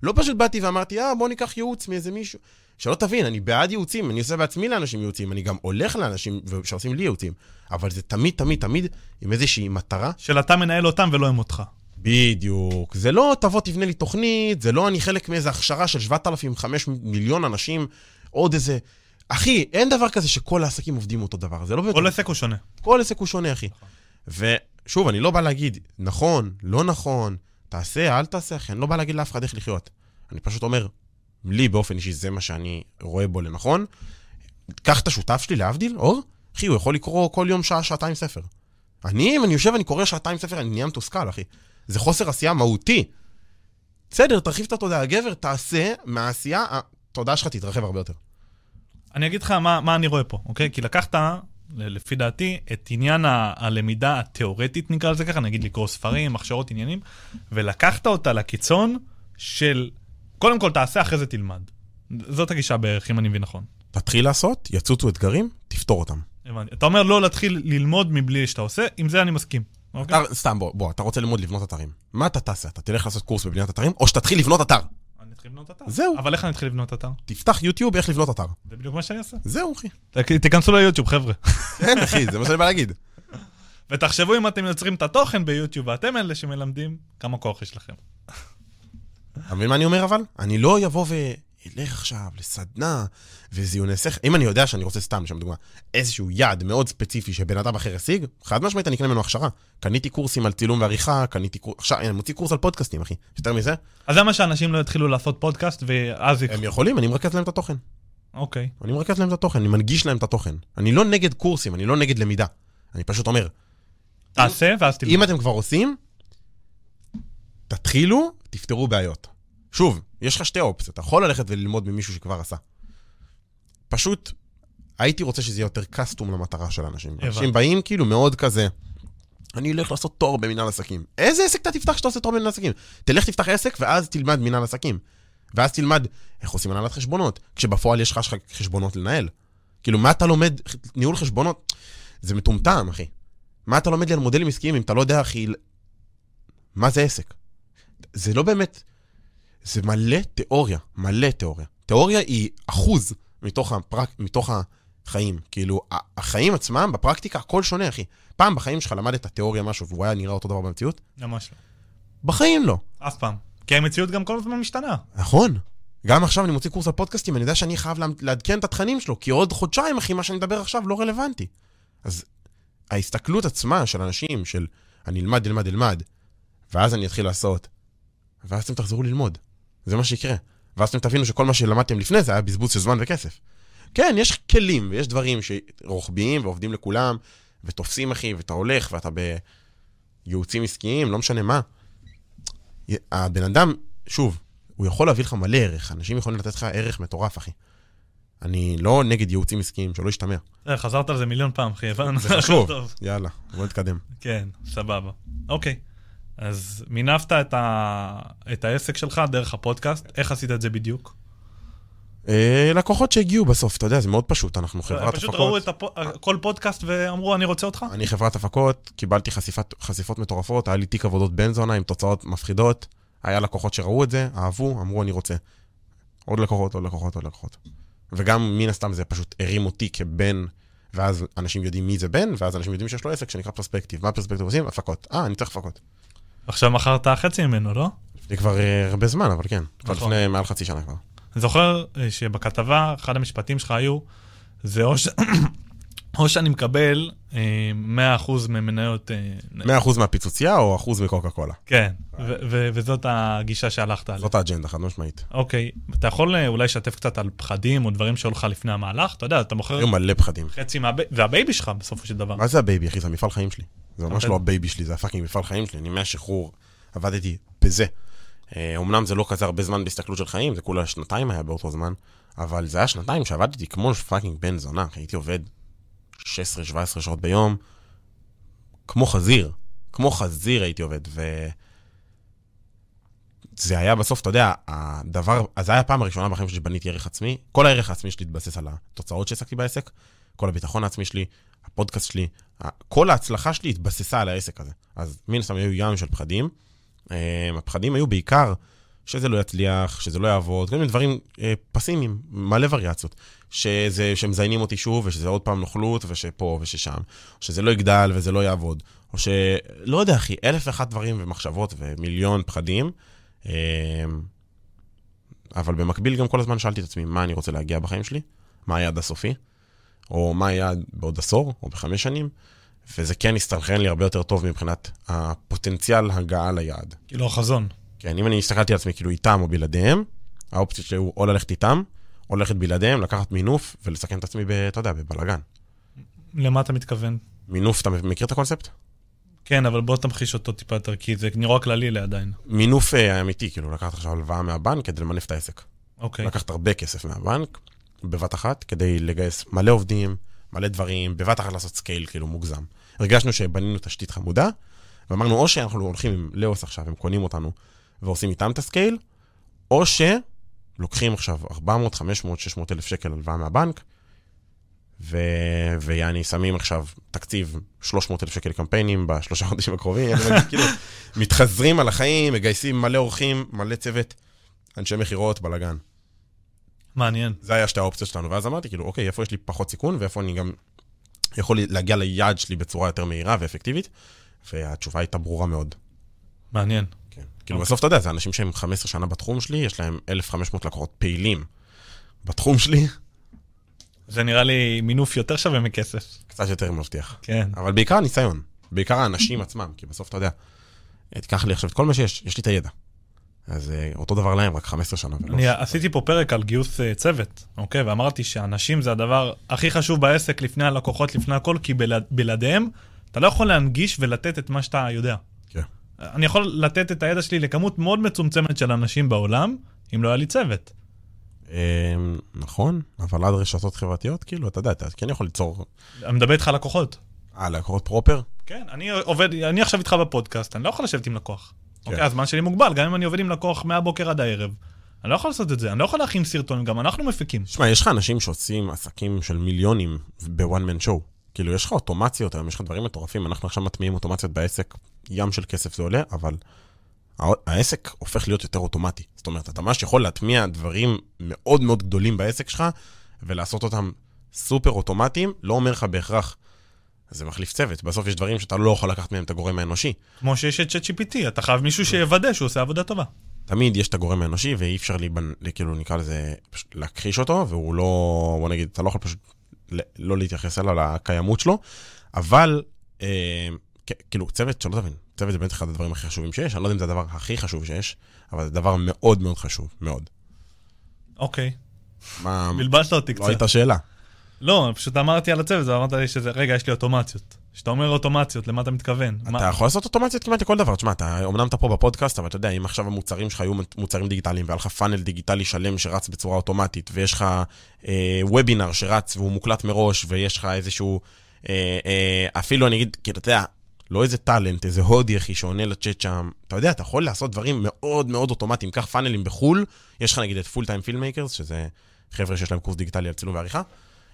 לא פשוט באתי ואמרתי, אה, בוא ניקח ייעוץ מאיזה מישהו. שלא תבין, אני בעד ייעוצים, אני עושה בעצמי לאנשים ייעוצים, אני גם הולך לאנשים שעושים לי ייעוצים, אבל זה תמיד, תמיד, תמיד עם איזושהי מטרה. של אתה מנהל אותם ולא הם אותך. בדיוק. זה לא תבוא תבנה לי תוכנית, זה לא אני חלק מאיזו הכשרה של 7,500 מיליון אנשים, עוד איזה... אחי, אין דבר כזה שכל העסקים עובדים אותו דבר, זה לא... כל עסק הוא שונה. כל עסק הוא שונה, אחי. ושוב, אני לא בא להגיד, נכון, לא נכון, תעשה, אל תעשה, אחי, אני לא בא להגיד לאף אחד איך לחיות. אני פשוט אומר, לי באופן אישי זה מה שאני רואה בו לנכון. קח את השותף שלי, להבדיל, אור, אחי, הוא יכול לקרוא כל יום שעה, שעתיים ספר. אני, אם אני יושב ואני קורא שעתיים ספר, אני נהיה מתוסכל, אחי. זה חוסר עשייה מהותי. בסדר, תרחיב את התודעה. גבר, תעשה מהעשייה, התודעה שלך תתרחב הרבה יותר. אני אגיד לך מה, מה אני רואה פה, אוקיי? כי לקחת, לפי דעתי, את עניין ה- הלמידה התיאורטית, נקרא לזה ככה, נגיד לקרוא ספרים, הכשרות, עניינים, ולקחת אותה לקיצון של, קודם כל תעשה, אחרי זה תלמד. זאת הגישה בערך, אם אני מבין נכון. תתחיל לעשות, יצוצו אתגרים, תפתור אותם. הבנתי. אתה אומר לא להתחיל ללמוד מבלי שאתה עושה, עם זה אני מסכים. אוקיי? אתה, סתם, בוא, בוא, אתה רוצה ללמוד לבנות אתרים. מה אתה תעשה? אתה תלך לעשות קורס בבניית אתרים, או שתתחיל לבנות אתר. אני אתחיל לבנות אתר. זהו. אבל איך אני אתחיל לבנות אתר? תפתח יוטיוב איך לבנות אתר. זה בדיוק מה שאני אעשה. זהו, אחי. תיכנסו ליוטיוב, חבר'ה. כן, אחי, זה מה שאני בא להגיד. ותחשבו אם אתם יוצרים את התוכן ביוטיוב ואתם אלה שמלמדים, כמה כוח יש לכם. אתה מבין מה אני אומר אבל? אני לא אבוא וילך עכשיו לסדנה וזיוני שכל. אם אני יודע שאני רוצה סתם, לשם דוגמה, איזשהו יעד מאוד ספציפי שבן אדם אחר השיג, חד משמעית אני אקנה ממנו הכשרה. קניתי קורסים על צילום ועריכה, קניתי קורס... עכשיו, אני מוציא קורס על פודקאסטים, אחי. יותר מזה? אז למה שאנשים לא יתחילו לעשות פודקאסט ואז... הם יכולים, אני מרכז להם את התוכן. אוקיי. אני מרכז להם את התוכן, אני מנגיש להם את התוכן. אני לא נגד קורסים, אני לא נגד למידה. אני פשוט אומר, תעשה ואז תלמד. אם אתם כבר עושים, תתחילו, תפתרו בעיות. שוב, יש לך שתי אופציות. אתה יכול ללכת וללמוד ממישהו שכבר עשה. פשוט, הייתי רוצה שזה יהיה יותר קסטום למטרה של. הבנתי. אנשים באים כאילו מאוד כזה, אני אלך לעשות תואר במנהל עסקים. איזה עסק אתה תפתח כשאתה עושה תואר במנהל עסקים? תלך תפתח עסק ואז תלמד מנהל עסקים. ואז תלמד איך עושים הנהלת חשבונות, כשבפועל יש לך חשבונות לנהל. כאילו, מה אתה לומד ניהול חשבונות? זה מטומטם, אחי. מה אתה לומד לי על מודלים עסקיים אם אתה לא יודע, אחי, מה זה עסק? זה לא באמת... זה מלא תיאוריה, מלא תיאוריה. תיאוריה היא אחוז מתוך, הפרק, מתוך החיים. כאילו, החיים עצמם, בפרקטיקה, הכל שונה, אחי. פעם בחיים שלך למדת תיאוריה משהו והוא היה נראה אותו דבר במציאות? ממש לא. בחיים לא. אף פעם. כי המציאות גם כל הזמן משתנה. נכון. גם עכשיו אני מוציא קורס על פודקאסטים, אני יודע שאני חייב לעדכן את התכנים שלו, כי עוד חודשיים, אחי, מה שאני מדבר עכשיו לא רלוונטי. אז ההסתכלות עצמה של אנשים, של אני אלמד, אלמד, אלמד, ואז אני אתחיל לעשות, ואז אתם תחזרו ללמוד. זה מה שיקרה. ואז אתם תבינו שכל מה שלמדתם לפני זה היה בזבוז של זמן וכסף. כן, יש כלים ויש דברים שרוחביים ועובדים לכולם, ותופסים, אחי, ואתה הולך ואתה בייעוצים עסקיים, לא משנה מה. הבן אדם, שוב, הוא יכול להביא לך מלא ערך, אנשים יכולים לתת לך ערך מטורף, אחי. אני לא נגד ייעוצים עסקיים, שלא ישתמע. אה, חזרת על זה מיליון פעם, אחי, הבנו. זה חשוב. יאללה, בוא נתקדם. כן, סבבה. אוקיי. אז מינפת את, ה... את העסק שלך דרך הפודקאסט, איך עשית את זה בדיוק? אה, לקוחות שהגיעו בסוף, אתה יודע, זה מאוד פשוט, אנחנו חברת פשוט ראו הפקות. את. כל פודקאסט ואמרו, אני רוצה אותך? אני חברת הפקות, קיבלתי חשיפת, חשיפות מטורפות, היה לי תיק עבודות בן זונה עם תוצאות מפחידות. היה לקוחות שראו את זה, אהבו, אמרו אני רוצה. עוד לקוחות, עוד לקוחות, עוד לקוחות. וגם מן הסתם זה פשוט הרים אותי כבן, ואז אנשים יודעים מי זה בן, ואז אנשים יודעים שיש לו עסק שנקרא פרספקטיב. מה פרספקטיב עושים? הפקות. אה, אני צריך הפקות. עכשיו מכרת חצי ממנו, לא? לפני כבר אה, הרבה זמן, אבל כן. כבר נכון. לפני מעל חצי שנה כבר. אני זוכר אה, שבכתבה, אחד המשפטים שלך היו, זה או, ש... או שאני מקבל אה, 100% ממניות... אה, 100% מהפיצוצייה או אחוז מקוקה קולה? כן, וזאת הגישה שהלכת עליה. זאת האג'נדה, חד משמעית. אוקיי, אתה יכול אה, אולי לשתף קצת על פחדים או דברים שהיו לך לפני המהלך? אתה יודע, אתה מוכר היו מלא פחדים. חצי מה baby, זה ה baby שלך בסופו של דבר. מה זה ה baby, אחי? זה המפעל חיים שלי. זה ממש אוקיי. לא ה baby שלי, זה ה fucking מפעל חיים שלי. אני מהשחרור עבדתי בזה. אה, אומנם זה לא כזה הרבה זמן בהסתכלות של חיים, זה כולה שנתיים היה באותו זמן, אבל זה היה שנתיים שעבדתי כמו fucking בן זונה, הייתי עובד 16-17 שעות ביום, כמו חזיר. כמו חזיר הייתי עובד, ו... זה היה בסוף, אתה יודע, הדבר, אז זה היה הפעם הראשונה בחיים שלי שבניתי ערך עצמי. כל הערך העצמי שלי התבסס על התוצאות שהשגתי בעסק, כל הביטחון העצמי שלי, הפודקאסט שלי, כל ההצלחה שלי התבססה על העסק הזה. אז מן הסתם היו ים של פחדים. אה, הפחדים היו בעיקר שזה לא יצליח, שזה לא יעבוד, כל מיני דברים אה, פסימיים, מלא וריאציות. שזה, שמזיינים אותי שוב, ושזה עוד פעם נוכלות, ושפה וששם. או שזה לא יגדל וזה לא יעבוד. או ש... לא יודע, אחי, אלף ואחת דברים ומחשבות ומיליון פחדים. אה, אבל במקביל גם כל הזמן שאלתי את עצמי, מה אני רוצה להגיע בחיים שלי? מה היעד הסופי? או מה היעד בעוד עשור, או בחמש שנים? וזה כן הסתנכרן לי הרבה יותר טוב מבחינת הפוטנציאל הגעה ליעד. כאילו החזון. כן, אם אני הסתכלתי על עצמי כאילו איתם או בלעדיהם, האופציות שלי הוא או ללכת איתם, או ללכת בלעדיהם, לקחת מינוף ולסכן את עצמי, ב, אתה יודע, בבלאגן. למה אתה מתכוון? מינוף, אתה מכיר את הקונספט? כן, אבל בוא תמחיש אותו טיפה יותר, כי זה נראה כללי לי עדיין. מינוף אה, אמיתי, כאילו לקחת עכשיו הלוואה מהבנק כדי למנף את העסק. אוקיי. לקחת הרבה כסף מהבנק, בבת אחת, כדי לגייס מלא עובדים, מלא דברים, בבת אחת לעשות scale כאילו מוגזם. הרגשנו שבנינו תשתית חמודה, ואמרנו, או שאנחנו הולכים עם לאוס עכשיו, הם קונים אותנו, ועושים איתם את ה scale, או שלוקחים עכשיו 400, 500, 600 אלף שקל הלוואה מהבנק, ו... ויעני, שמים עכשיו תקציב 300 אלף שקל קמפיינים בשלושה חודשים הקרובים, כאילו, מתחזרים על החיים, מגייסים מלא אורחים, מלא צוות, אנשי מכירות, בלאגן. מעניין. זה היה שתי האופציות שלנו, ואז אמרתי, כאילו, אוקיי, איפה יש לי פחות סיכון, ואיפה אני גם יכול להגיע ליעד שלי בצורה יותר מהירה ואפקטיבית, והתשובה הייתה ברורה מאוד. מעניין. כאילו, בסוף אתה יודע, זה אנשים שהם 15 שנה בתחום שלי, יש להם 1,500 לקוחות פעילים בתחום שלי, זה נראה לי מינוף יותר שווה מכסף. קצת יותר מבטיח. כן. אבל בעיקר הניסיון, בעיקר האנשים עצמם, כי בסוף אתה יודע, תיקח לי עכשיו את כל מה שיש, יש לי את הידע. אז אה, אותו דבר להם, רק 15 שנה. אני עשיתי פה פרק על גיוס אה, צוות, אוקיי? ואמרתי שאנשים זה הדבר הכי חשוב בעסק לפני הלקוחות, לפני הכל, כי בלעד- בלעדיהם אתה לא יכול להנגיש ולתת את מה שאתה יודע. אני יכול לתת את הידע שלי לכמות מאוד מצומצמת של אנשים בעולם, אם לא היה לי צוות. אה, נכון, אבל עד רשתות חברתיות, כאילו, אתה יודע, אתה כן יכול ליצור... אני מדבר איתך על לקוחות. אה, לקוחות פרופר? כן, אני עובד, אני עכשיו איתך בפודקאסט, אני לא יכול לשבת עם לקוח. כן. אוקיי, הזמן שלי מוגבל, גם אם אני עובד עם לקוח מהבוקר עד הערב. אני לא יכול לעשות את זה, אני לא יכול להכין סרטונים, גם אנחנו מפיקים. שמע, יש לך אנשים שעושים עסקים של מיליונים בוואן מן שואו. כאילו, יש לך אוטומציות היום, יש לך דברים מטורפים. אנחנו עכשיו מטמיעים אוטומציות בעסק, ים של כסף זה עולה, אבל העסק הופך להיות יותר אוטומטי. זאת אומרת, אתה ממש יכול להטמיע דברים מאוד מאוד גדולים בעסק שלך, ולעשות אותם סופר אוטומטיים, לא אומר לך בהכרח, זה מחליף צוות. בסוף יש דברים שאתה לא יכול לקחת מהם את הגורם האנושי. כמו שיש את ChatGPT, אתה חייב מישהו שיוודא שהוא עושה עבודה טובה. תמיד יש את הגורם האנושי, ואי אפשר להיבנ... כאילו, נקרא לזה, פשוט להכחיש אותו, והוא לא, בוא נגיד, אתה לא יכול פשוט לא להתייחס אליו, לקיימות שלו, אבל, אה, כאילו, צוות, שלא תבין, צוות זה באמת אחד הדברים הכי חשובים שיש, אני לא יודע אם זה הדבר הכי חשוב שיש, אבל זה דבר מאוד מאוד חשוב, מאוד. אוקיי, מה, בלבלת אותי לא קצת. הייתה שאלה. לא, פשוט אמרתי על הצוות, ואמרת לי שזה, רגע, יש לי אוטומציות. כשאתה אומר אוטומציות, למה אתה מתכוון? מה- אתה יכול לעשות אוטומציות כמעט לכל דבר. תשמע, אתה, אמנם אתה פה בפודקאסט, אבל אתה יודע, אם עכשיו המוצרים שלך היו מוצרים דיגיטליים, והיה לך פאנל דיגיטלי שלם שרץ בצורה אוטומטית, ויש לך אה, וובינר שרץ והוא מוקלט מראש, ויש לך איזשהו, אה, אה, אפילו אני אגיד, כאילו, אתה יודע, לא איזה טאלנט, איזה הודי אחי שעונה לצ'אט שם, אתה יודע, אתה יכול לעשות דברים מאוד מאוד אוטומטיים. קח funnel ים בחו"ל, יש לך נגיד את Full Time Filmmakers, שזה חבר'ה שיש להם קורס דיגיטלי על צילום ועריכה,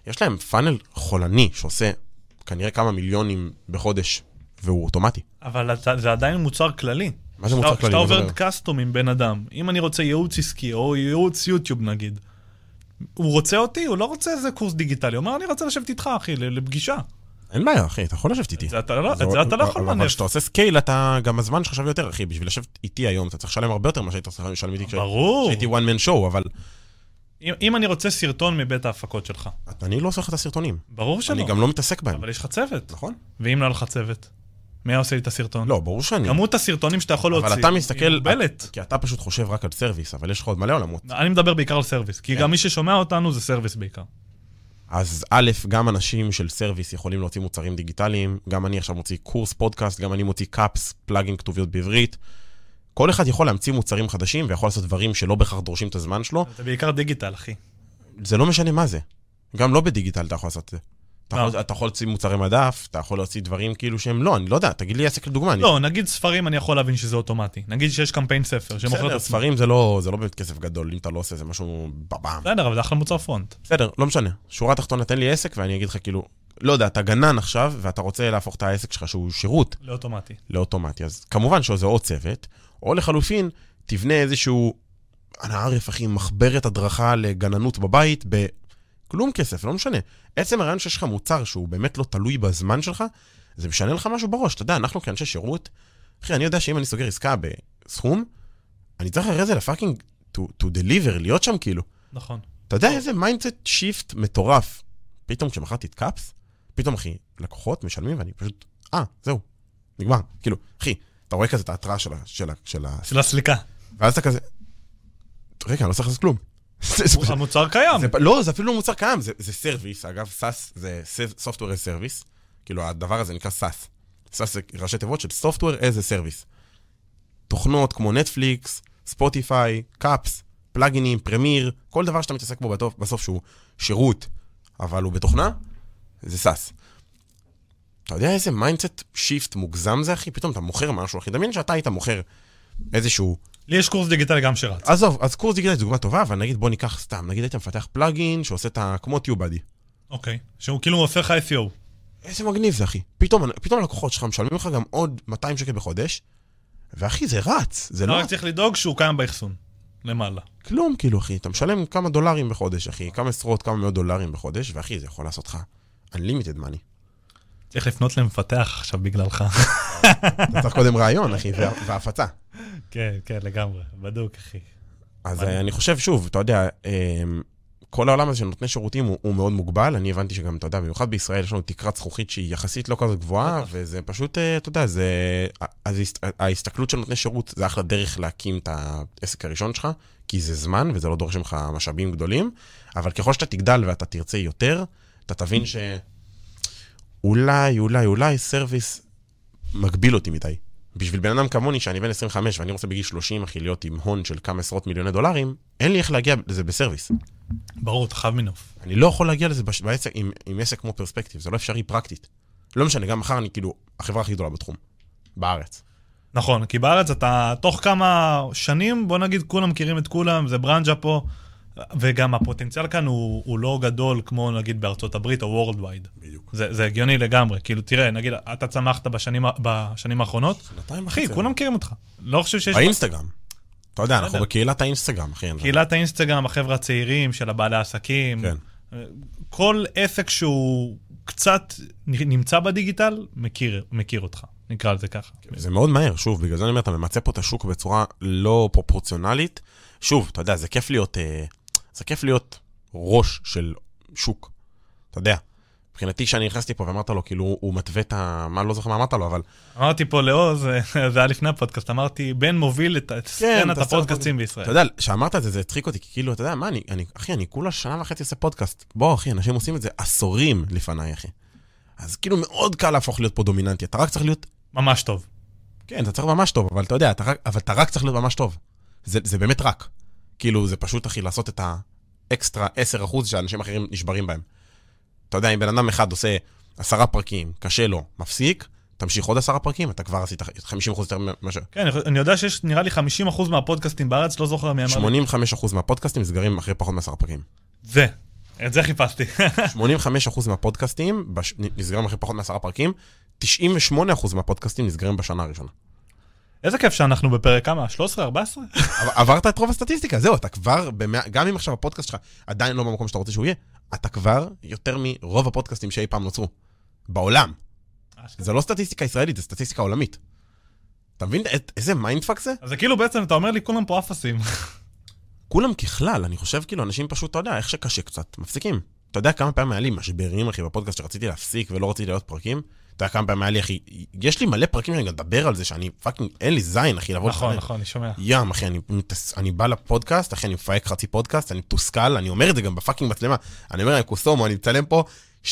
יש להם funnel חולני שעושה כנראה כמה מיליונים בחודש, והוא אוטומטי. אבל זה עדיין מוצר כללי. מה זה מוצר כללי? כשאתה עובר? custom עם בן אדם, אם אני רוצה ייעוץ עסקי או ייעוץ יוטיוב נגיד, הוא רוצה אותי, הוא לא רוצה איזה קורס דיגיטלי, הוא אומר, אני רוצה לשבת איתך, אחי, לפגישה. אין בעיה, אחי, אתה יכול לשבת איתי. את זה אתה לא- את זה אתה לא יכול אבל למנף. כשאתה עושה scale, אתה, גם הזמן שלך שווה יותר, אחי. בשביל לשבת איתי היום, אתה צריך לשלם הרבה יותר ממה שהיית צריך לשלם איתי. כשהייתי one man show, אבל אם- אם אני רוצה סרטון מבית ההפקות שלך, אני לא עושה לך את הסרטונים. ברור שלא. אני גם לא מתעסק בהם. אבל יש לך צוות. נכון? ואם לא היה לך צוות, מי היה עושה לי את הסרטון? לא, ברור שאני. כמות הסרטונים שאתה יכול להוציא, אבל אתה היא מסתכל, מוגבלת. כי אתה פשוט חושב רק על service, אבל יש לך עוד מלא עולמות. אני מדבר בעיקר על service, כי כן. גם מי ששומע אותנו זה service בעיקר. אז א', גם אנשים של service יכולים להוציא מוצרים דיגיטליים, גם אני עכשיו מוציא קורס פודקאסט, גם אני מוציא קאפס, plugin כתוביות בעברית. כל אחד יכול להמציא מוצרים חדשים ויכול לעשות דברים שלא בהכרח דורשים את הזמן שלו. זה בעיקר דיגיטל, אחי. זה לא משנה מה זה. גם לא בדיגיטל אתה יכול לעשות את זה. אתה. יכול, אתה יכול להוציא מוצרי מדף, אתה יכול להוציא דברים כאילו שהם לא, אני לא יודע, תגיד לי עסק לדוגמה. אני... לא, נגיד ספרים אני יכול להבין שזה אוטומטי. נגיד שיש קמפיין ספר שמוכר את בסדר, עצמו. ספרים זה לא, זה לא באמת כסף גדול, אם אתה לא עושה זה משהו בבם. בסדר, אבל זה אחלה מוצר פרונט. בסדר, לא משנה. שורה תחתונה, תן לי עסק ואני אגיד לך כאילו, לא יודע, אתה גנן עכשיו, ואתה רוצה להפוך את העסק שלך שהוא שירות לאוטומטי. לאוטומטי. אז כמובן שזה או צוות, או לחלופין, תבנה איזשהו, אנא ערף, אחי, מחברת הדרכה לגננות בבית בכלום כסף, לא משנה. עצם הרעיון שיש לך מוצר שהוא באמת לא תלוי בזמן שלך, זה משנה לך משהו בראש. אתה יודע, אנחנו כאנשי שירות, אחי, אני יודע שאם אני סוגר עסקה בסכום, אני צריך אחרי זה ל fucking to, to deliver, להיות שם כאילו. נכון. אתה יודע איזה mindset shift מטורף. פתאום כשמכרתי את קאפס, פתאום, אחי, לקוחות משלמים ואני פשוט, אה, זהו, נגמר. כאילו, אחי, אתה רואה כזה את ההתראה. של ה... של ה... של הסליקה. ואז אתה כזה, רגע, אני לא צריך לעשות כלום. המוצר קיים. זה, לא, זה אפילו לא מוצר קיים, זה, זה service, אגב, SaaS זה Software as Service, כאילו הדבר הזה נקרא SaaS. SaaS זה ראשי תיבות של Software as a Service. תוכנות כמו נטפליקס, ספוטיפיי, קאפס, plugin ים, Premiere, כל דבר שאתה מתעסק בו בסוף, בסוף שהוא שירות, אבל הוא בתוכנה, זה SaaS. אתה יודע איזה mindset shift מוגזם זה, אחי? פתאום אתה מוכר משהו, אחי. דמיין שאתה היית מוכר איזשהו לי יש קורס דיגיטלי גם שרץ. עזוב, אז קורס דיגיטלי זו דוגמה טובה, אבל נגיד בוא ניקח סתם, נגיד היית מפתח plugin שעושה את ה... כמו TubeBuddy. אוקיי. שהוא כאילו עושה לך SEO. איזה מגניב זה, אחי. פתאום, פתאום הלקוחות שלך משלמים לך גם עוד 200 שקל בחודש, ואחי, זה רץ, זה לא רק צריך לדאוג שהוא קיים באחסון. למעלה. כלום, כאילו, אחי. אתה משלם כמה דולרים בחודש, אחי, כמה עשרות, כמה מאות דולרים בחודש, ואחי, זה יכול לעשות לך unlimited money. צריך לפנות למפתח עכשיו בגללך. אתה צריך קודם רעיון, אחי, וה- והפצה. כן, כן, לגמרי. בדוק, אחי. אז. אה, אני חושב, שוב, אתה יודע, אמ, כל העולם הזה של נותני שירותים הוא, הוא מאוד מוגבל. אני הבנתי שגם, אתה יודע, במיוחד בישראל יש לנו תקרת זכוכית שהיא יחסית לא כזאת גבוהה. וזה פשוט, אה, אתה יודע, זה... אז ההסת- ההסתכלות של נותני שירות זה אחלה דרך להקים את העסק הראשון שלך, כי זה זמן וזה לא דורש ממך משאבים גדולים, אבל ככל שאתה תגדל ואתה תרצה יותר, אתה תבין שאולי, אולי, אולי סרוויס מגביל אותי מדי. בשביל בן אדם כמוני, שאני בן 25 ואני רוצה בגיל 30, אחי, להיות עם הון של כמה עשרות מיליוני דולרים, אין לי איך להגיע לזה בסרוויס. ברור, אתה חייב מינוף. אני לא יכול להגיע לזה בש- בעסק, עם, עם עסק כמו פרספקטיב, זה לא אפשרי פרקטית. לא משנה, גם מחר אני כאילו החברה הכי גדולה בתחום, בארץ. נכון, כי בארץ אתה, תוך כמה שנים, בוא נגיד, כולם מכירים את כולם, זה ברנג'ה פה, וגם הפוטנציאל כאן הוא, הוא לא גדול כמו נגיד בארצות הברית או Worldwide. בדיוק. זה, זה הגיוני לגמרי, כאילו, תראה, נגיד, אתה צמחת בשנים, בשנים האחרונות, שנתיים אחי, כולם מכירים אותך. לא חושב שיש... באינסטגרם. אתה יודע, אנחנו בסדר. בקהילת האינסטגרם, אחי. אני- קהילת האינסטגרם, החבר'ה הצעירים של הבעלי העסקים, כן. כל עסק שהוא קצת נמצא בדיגיטל, מכיר, מכיר אותך, נקרא לזה ככה. זה מאוד מהר, שוב, בגלל זה אני אומר, אתה ממצה פה את השוק בצורה לא פרופורציונלית. שוב, אתה יודע, זה כיף להיות, אה, זה כיף להיות ראש של שוק. אתה יודע, מבחינתי, כשאני נכנסתי פה ואמרת לו, כאילו, הוא מתווה את ה... מה, לא זוכר מה אמרת לו, אבל... אמרתי פה לעוז, זה היה לפני הפודקאסט, אמרתי, בן מוביל את את סצנת אתה הפודקאסטים אתה בישראל. יודע, כשאמרת את זה, זה הצחיק אותי, כי כאילו, אתה יודע, מה, אני, אני, אחי, אני כולה שנה וחצי עושה פודקאסט. בוא, אחי, אנשים עושים את זה עשורים לפניי, אחי. אז כאילו, מאוד קל להפוך להיות פה דומיננטי. אתה רק צריך להיות ממש טוב. כן, אתה צריך ממש טוב, אבל אתה יודע, אתה רק, אבל אתה רק צריך להיות ממש טוב. זה, זה באמת רק. כאילו, זה פשוט, אחי, לעשות את האקסטרה 10% שאנשים אחרים נשברים בהם. אתה יודע, אם בן אדם אחד עושה עשרה פרקים, קשה לו, מפסיק, תמשיך עוד עשרה פרקים, אתה כבר עשית 50% יותר ממה ש... כן, אני- יודע שיש נראה לי 50% מהפודקאסטים בארץ, לא זוכר מי אמר לי. 85% מהפודקאסטים נסגרים אחרי פחות מעשרה פרקים. זה, את זה חיפשתי. 85% מהפודקאסטים בש... נסגרים אחרי פחות מעשרה פרקים, 98% מהפודקאסטים נסגרים בשנה הראשונה. איזה כיף שאנחנו בפרק כמה? 13? 14? אבל עברת את רוב הסטטיסטיקה, זהו, אתה כבר, במאה, גם אם עכשיו הפודקאסט שלך עדיין לא במקום שאתה רוצה שהוא יהיה, אתה כבר יותר מרוב הפודקאסטים שאי פעם נוצרו. בעולם. זה לא סטטיסטיקה ישראלית, זה סטטיסטיקה עולמית. אתה מבין איזה mindfuck זה? אז זה כאילו בעצם, אתה אומר לי, כולם פה אפסים. כולם ככלל, אני חושב כאילו, אנשים פשוט, אתה יודע, איך שקשה קצת, מפסיקים. אתה יודע כמה פעמים היה לי משברים, אחי, בפודקאסט שרציתי להפסיק ולא רציתי להעלות פרקים? אתה יודע כמה פעמים היה לי, אחי, יש לי מלא פרקים שאני גם מדבר על זה, שאני fucking, אין לי זין, אחי, לבוא נכון, לפרק. נכון, אני שומע. ים, אחי, אני, אני בא לפודקאסט, אחי, אני מפייק חצי פודקאסט, אני מתוסכל, אני אומר את זה גם ב fucking מצלמה. אני אומר להם, קוסומו, אני מצלם פה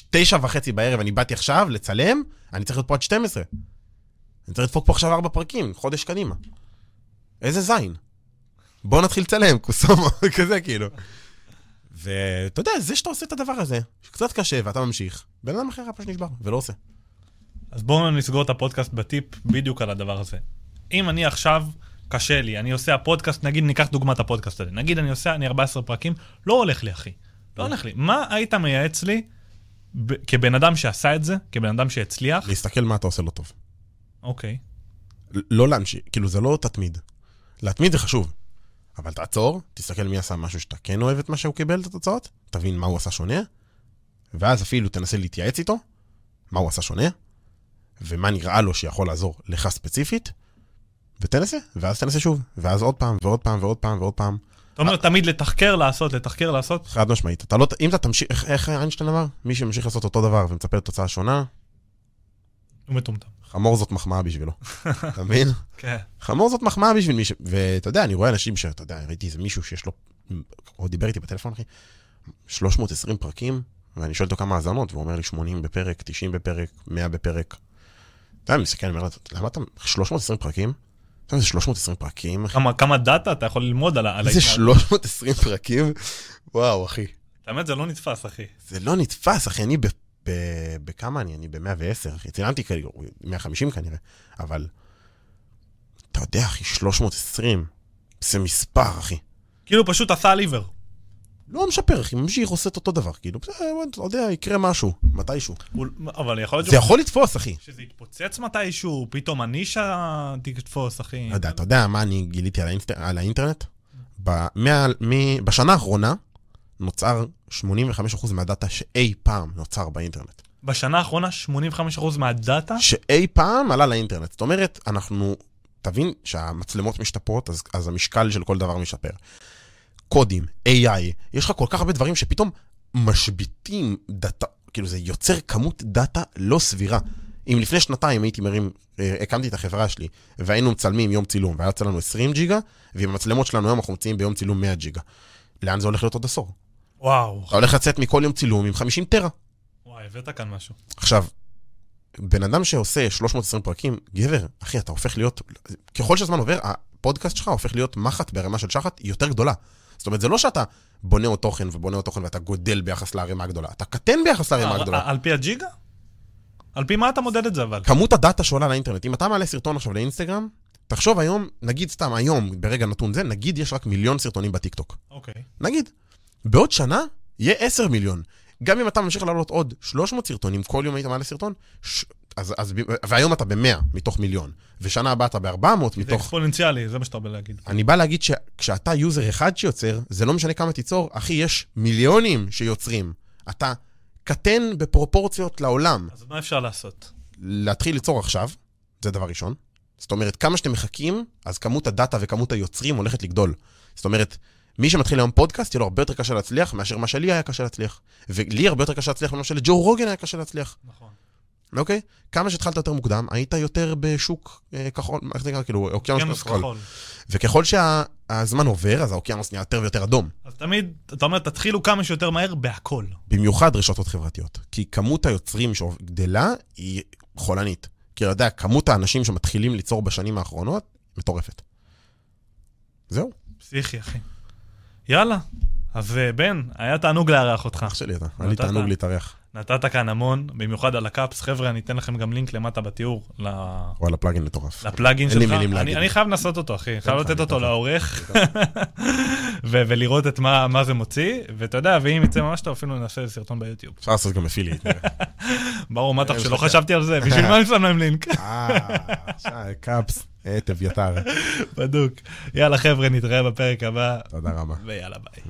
תשע וחצי בערב, אני באתי עכשיו לצלם, אני צריך להיות פה עד 12. אני צריך לדפוק פה עכשיו ארבע פרקים, חודש קדימה. איזה זין. בוא נתחיל לצלם, קוסומו, כזה כאילו. ואתה יודע, זה שאתה עושה את הדבר הזה, שקצת קשה ואתה ממשיך, בן אדם אחר פשוט נשבר, ולא עושה. אז בואו נסגור את הפודקאסט בטיפ בדיוק על הדבר הזה. אם אני עכשיו, קשה לי, אני עושה הפודקאסט, נגיד ניקח דוגמת הפודקאסט הזה, נגיד אני עושה, אני 14 פרקים, לא הולך לי אחי. לא הולך לי. מה היית מייעץ לי, ב- כבן אדם שעשה את זה, כבן אדם שהצליח? להסתכל מה אתה עושה לא טוב. אוקיי. לא להמשיך, כאילו זה לא תתמיד. להתמיד זה חשוב, אבל תעצור, תסתכל מי עשה משהו שאתה כן אוהב את מה שהוא קיבל, את התוצאות, תבין מה הוא עשה שונה, ואז אפילו תנסה להתייעץ איתו, מה הוא עשה שונה, ומה נראה לו שיכול לעזור לך ספציפית, ותנסה, ואז תנסה שוב, ואז עוד פעם, ועוד פעם, ועוד פעם, ועוד פעם. אתה אומר תמיד לתחקר, לעשות, לתחקר, לעשות. חד משמעית. אתה לא, אם אתה תמשיך, איך, איך איינשטיין אמר? מי שממשיך לעשות אותו דבר ומצפה לתוצאה שונה, הוא מטומטם. חמור זאת מחמאה בשבילו. אתה מבין? כן. חמור זאת מחמאה בשביל מי ש... ואתה יודע, אני רואה אנשים שאתה יודע, ראיתי איזה מישהו שיש לו, הוא דיבר איתי בטלפון, אחי, 320 פרקים, ואני שואל אותו כמה האזנות, והוא אומר לי 80 בפרק, 90 בפרק, 100 בפרק. אתה יודע, אני מסתכל, אני אומר למה אתה... 320 פרקים? אתה יודע, זה 320 פרקים, אחי. כמה, כמה דאטה אתה יכול ללמוד על ה- איזה ההתנהגות. 320 פרקים? וואו, אחי. האמת, זה לא נתפס, אחי. זה לא נתפס, אחי, אני. בכמה אני? אני ב-110, אחי. צילמתי כאילו, 150 כנראה, אבל... אתה יודע, אחי, 320, זה מספר, אחי. כאילו פשוט עשה ליבר. לא משפר, אחי, ממשיך, עושה את אותו דבר, כאילו, בסדר, אתה יודע, יקרה משהו, מתישהו. הוא- אבל יכול להיות זה יכול לתפוס, אחי. שזה יתפוצץ מתישהו, פתאום הנישה תתפוס, אחי. לא יודע, אתה יודע מה אני גיליתי על, האינט... על האינטרנט? ב... מה... מ... בשנה האחרונה נוצר 85% מהדאטה שאי פעם נוצר באינטרנט. בשנה האחרונה 85% מהדאטה, שאי פעם עלה לאינטרנט. זאת אומרת, אנחנו, תבין שהמצלמות משתפרות, אז, אז המשקל של כל דבר משתפר. קודים, AI, יש לך כל כך הרבה דברים שפתאום משביתים דאטה, כאילו זה יוצר כמות דאטה לא סבירה. אם לפני שנתיים הייתי מרים, אה, הקמתי את החברה שלי, והיינו מצלמים יום צילום, והיה יוצא לנו 20 ג'יגה, ועם המצלמות שלנו היום אנחנו מוציאים ביום צילום 100 ג'יגה. לאן זה הולך להיות עוד עשור? וואו, אתה הולך לצאת מכל יום צילום עם 50 טרה. וואי, הבאת כאן משהו. עכשיו, בן אדם שעושה 320 פרקים, גבר, אחי, אתה הופך להיות, ככל שהזמן עובר, הפודקאסט שלך הופך להיות מחט ברמה של שחת יותר גדולה. זאת אומרת, זה לא שאתה בונה עוד תוכן ובונה עוד תוכן ואתה גודל ביחס לערימה הגדולה, אתה קטן ביחס לערימה אה, הגדולה. על פי הג'יגה? על פי מה אתה מודד את זה אבל? כמות הדאטה שעולה לאינטרנט, אם אתה מעלה סרטון עכשיו לאינסטגרם, תחשוב היום, נגיד סתם היום, ברגע נתון זה, נגיד יש רק מיליון סרטונים בטיקטוק. אוקיי. נגיד. בעוד שנה יהיה 10 מיליון. גם אם אתה ממשיך לעלות עוד 300 סרטונים, כל יום היית מעלה סרטון, ש... אז, אז, והיום אתה ב-100 מתוך מיליון, ושנה הבאה אתה ב-400 זה מתוך... אקספוננציאלי, זה מה שאתה בא להגיד. אני בא להגיד שכשאתה user אחד שיוצר, זה לא משנה כמה תיצור, אחי, יש מיליונים שיוצרים. אתה קטן בפרופורציות לעולם. אז מה אפשר לעשות? להתחיל ליצור עכשיו, זה דבר ראשון. זאת אומרת, כמה שאתם מחכים, אז כמות הדאטה וכמות היוצרים הולכת לגדול. זאת אומרת, מי שמתחיל היום פודקאסט, יהיה לו הרבה יותר קשה להצליח מאשר מה שלי היה קשה להצליח. ולי הרבה יותר קשה להצליח ממה שלג'ו רוגן היה קשה להצליח. נכון. אוקיי? כמה שהתחלת יותר מוקדם, היית יותר בשוק אה, כחול, איך זה נקרא? כאילו, אוקיינוס כחול. כחול. וככל שהזמן עובר, אז האוקיינוס נהיה יותר ויותר אדום. אז תמיד, אתה אומר, תתחילו כמה שיותר מהר בהכל. במיוחד רשתות חברתיות. כי כמות היוצרים שגדלה היא חולנית. כי אתה יודע, כמות האנשים שמתחילים ליצור בשנים האחרונות, מטורפת. זהו, פסיכי, אחי. יאללה. אז אה, בן, היה תענוג לארח אותך. אח שלי אתה. היה לי. תענוג להתארח. נתת כאן המון, במיוחד על הקאפס. חבר'ה, אני אתן לכם גם לינק למטה בתיאור ל- וואלה, plugin מטורף. ל plugin אין לי שלך. מילים להגיד. אני חייב לנסות אותו, אחי. חייב לך, לתת אותו. לעורך, ולראות את מה זה מוציא. ואתה יודע, ואם יצא ממש טוב, אפילו נעשה סרטון ביוטיוב. אפשר לעשות גם affiliate. ברור, מה אתה חושב? לא. חשבתי על זה, בשביל מה אני שם להם לינק? אה, קאפס, את אביתר. בדוק. יאללה, חבר'ה, נתראה בפרק הבא, תודה רבה. ויאללה, ביי.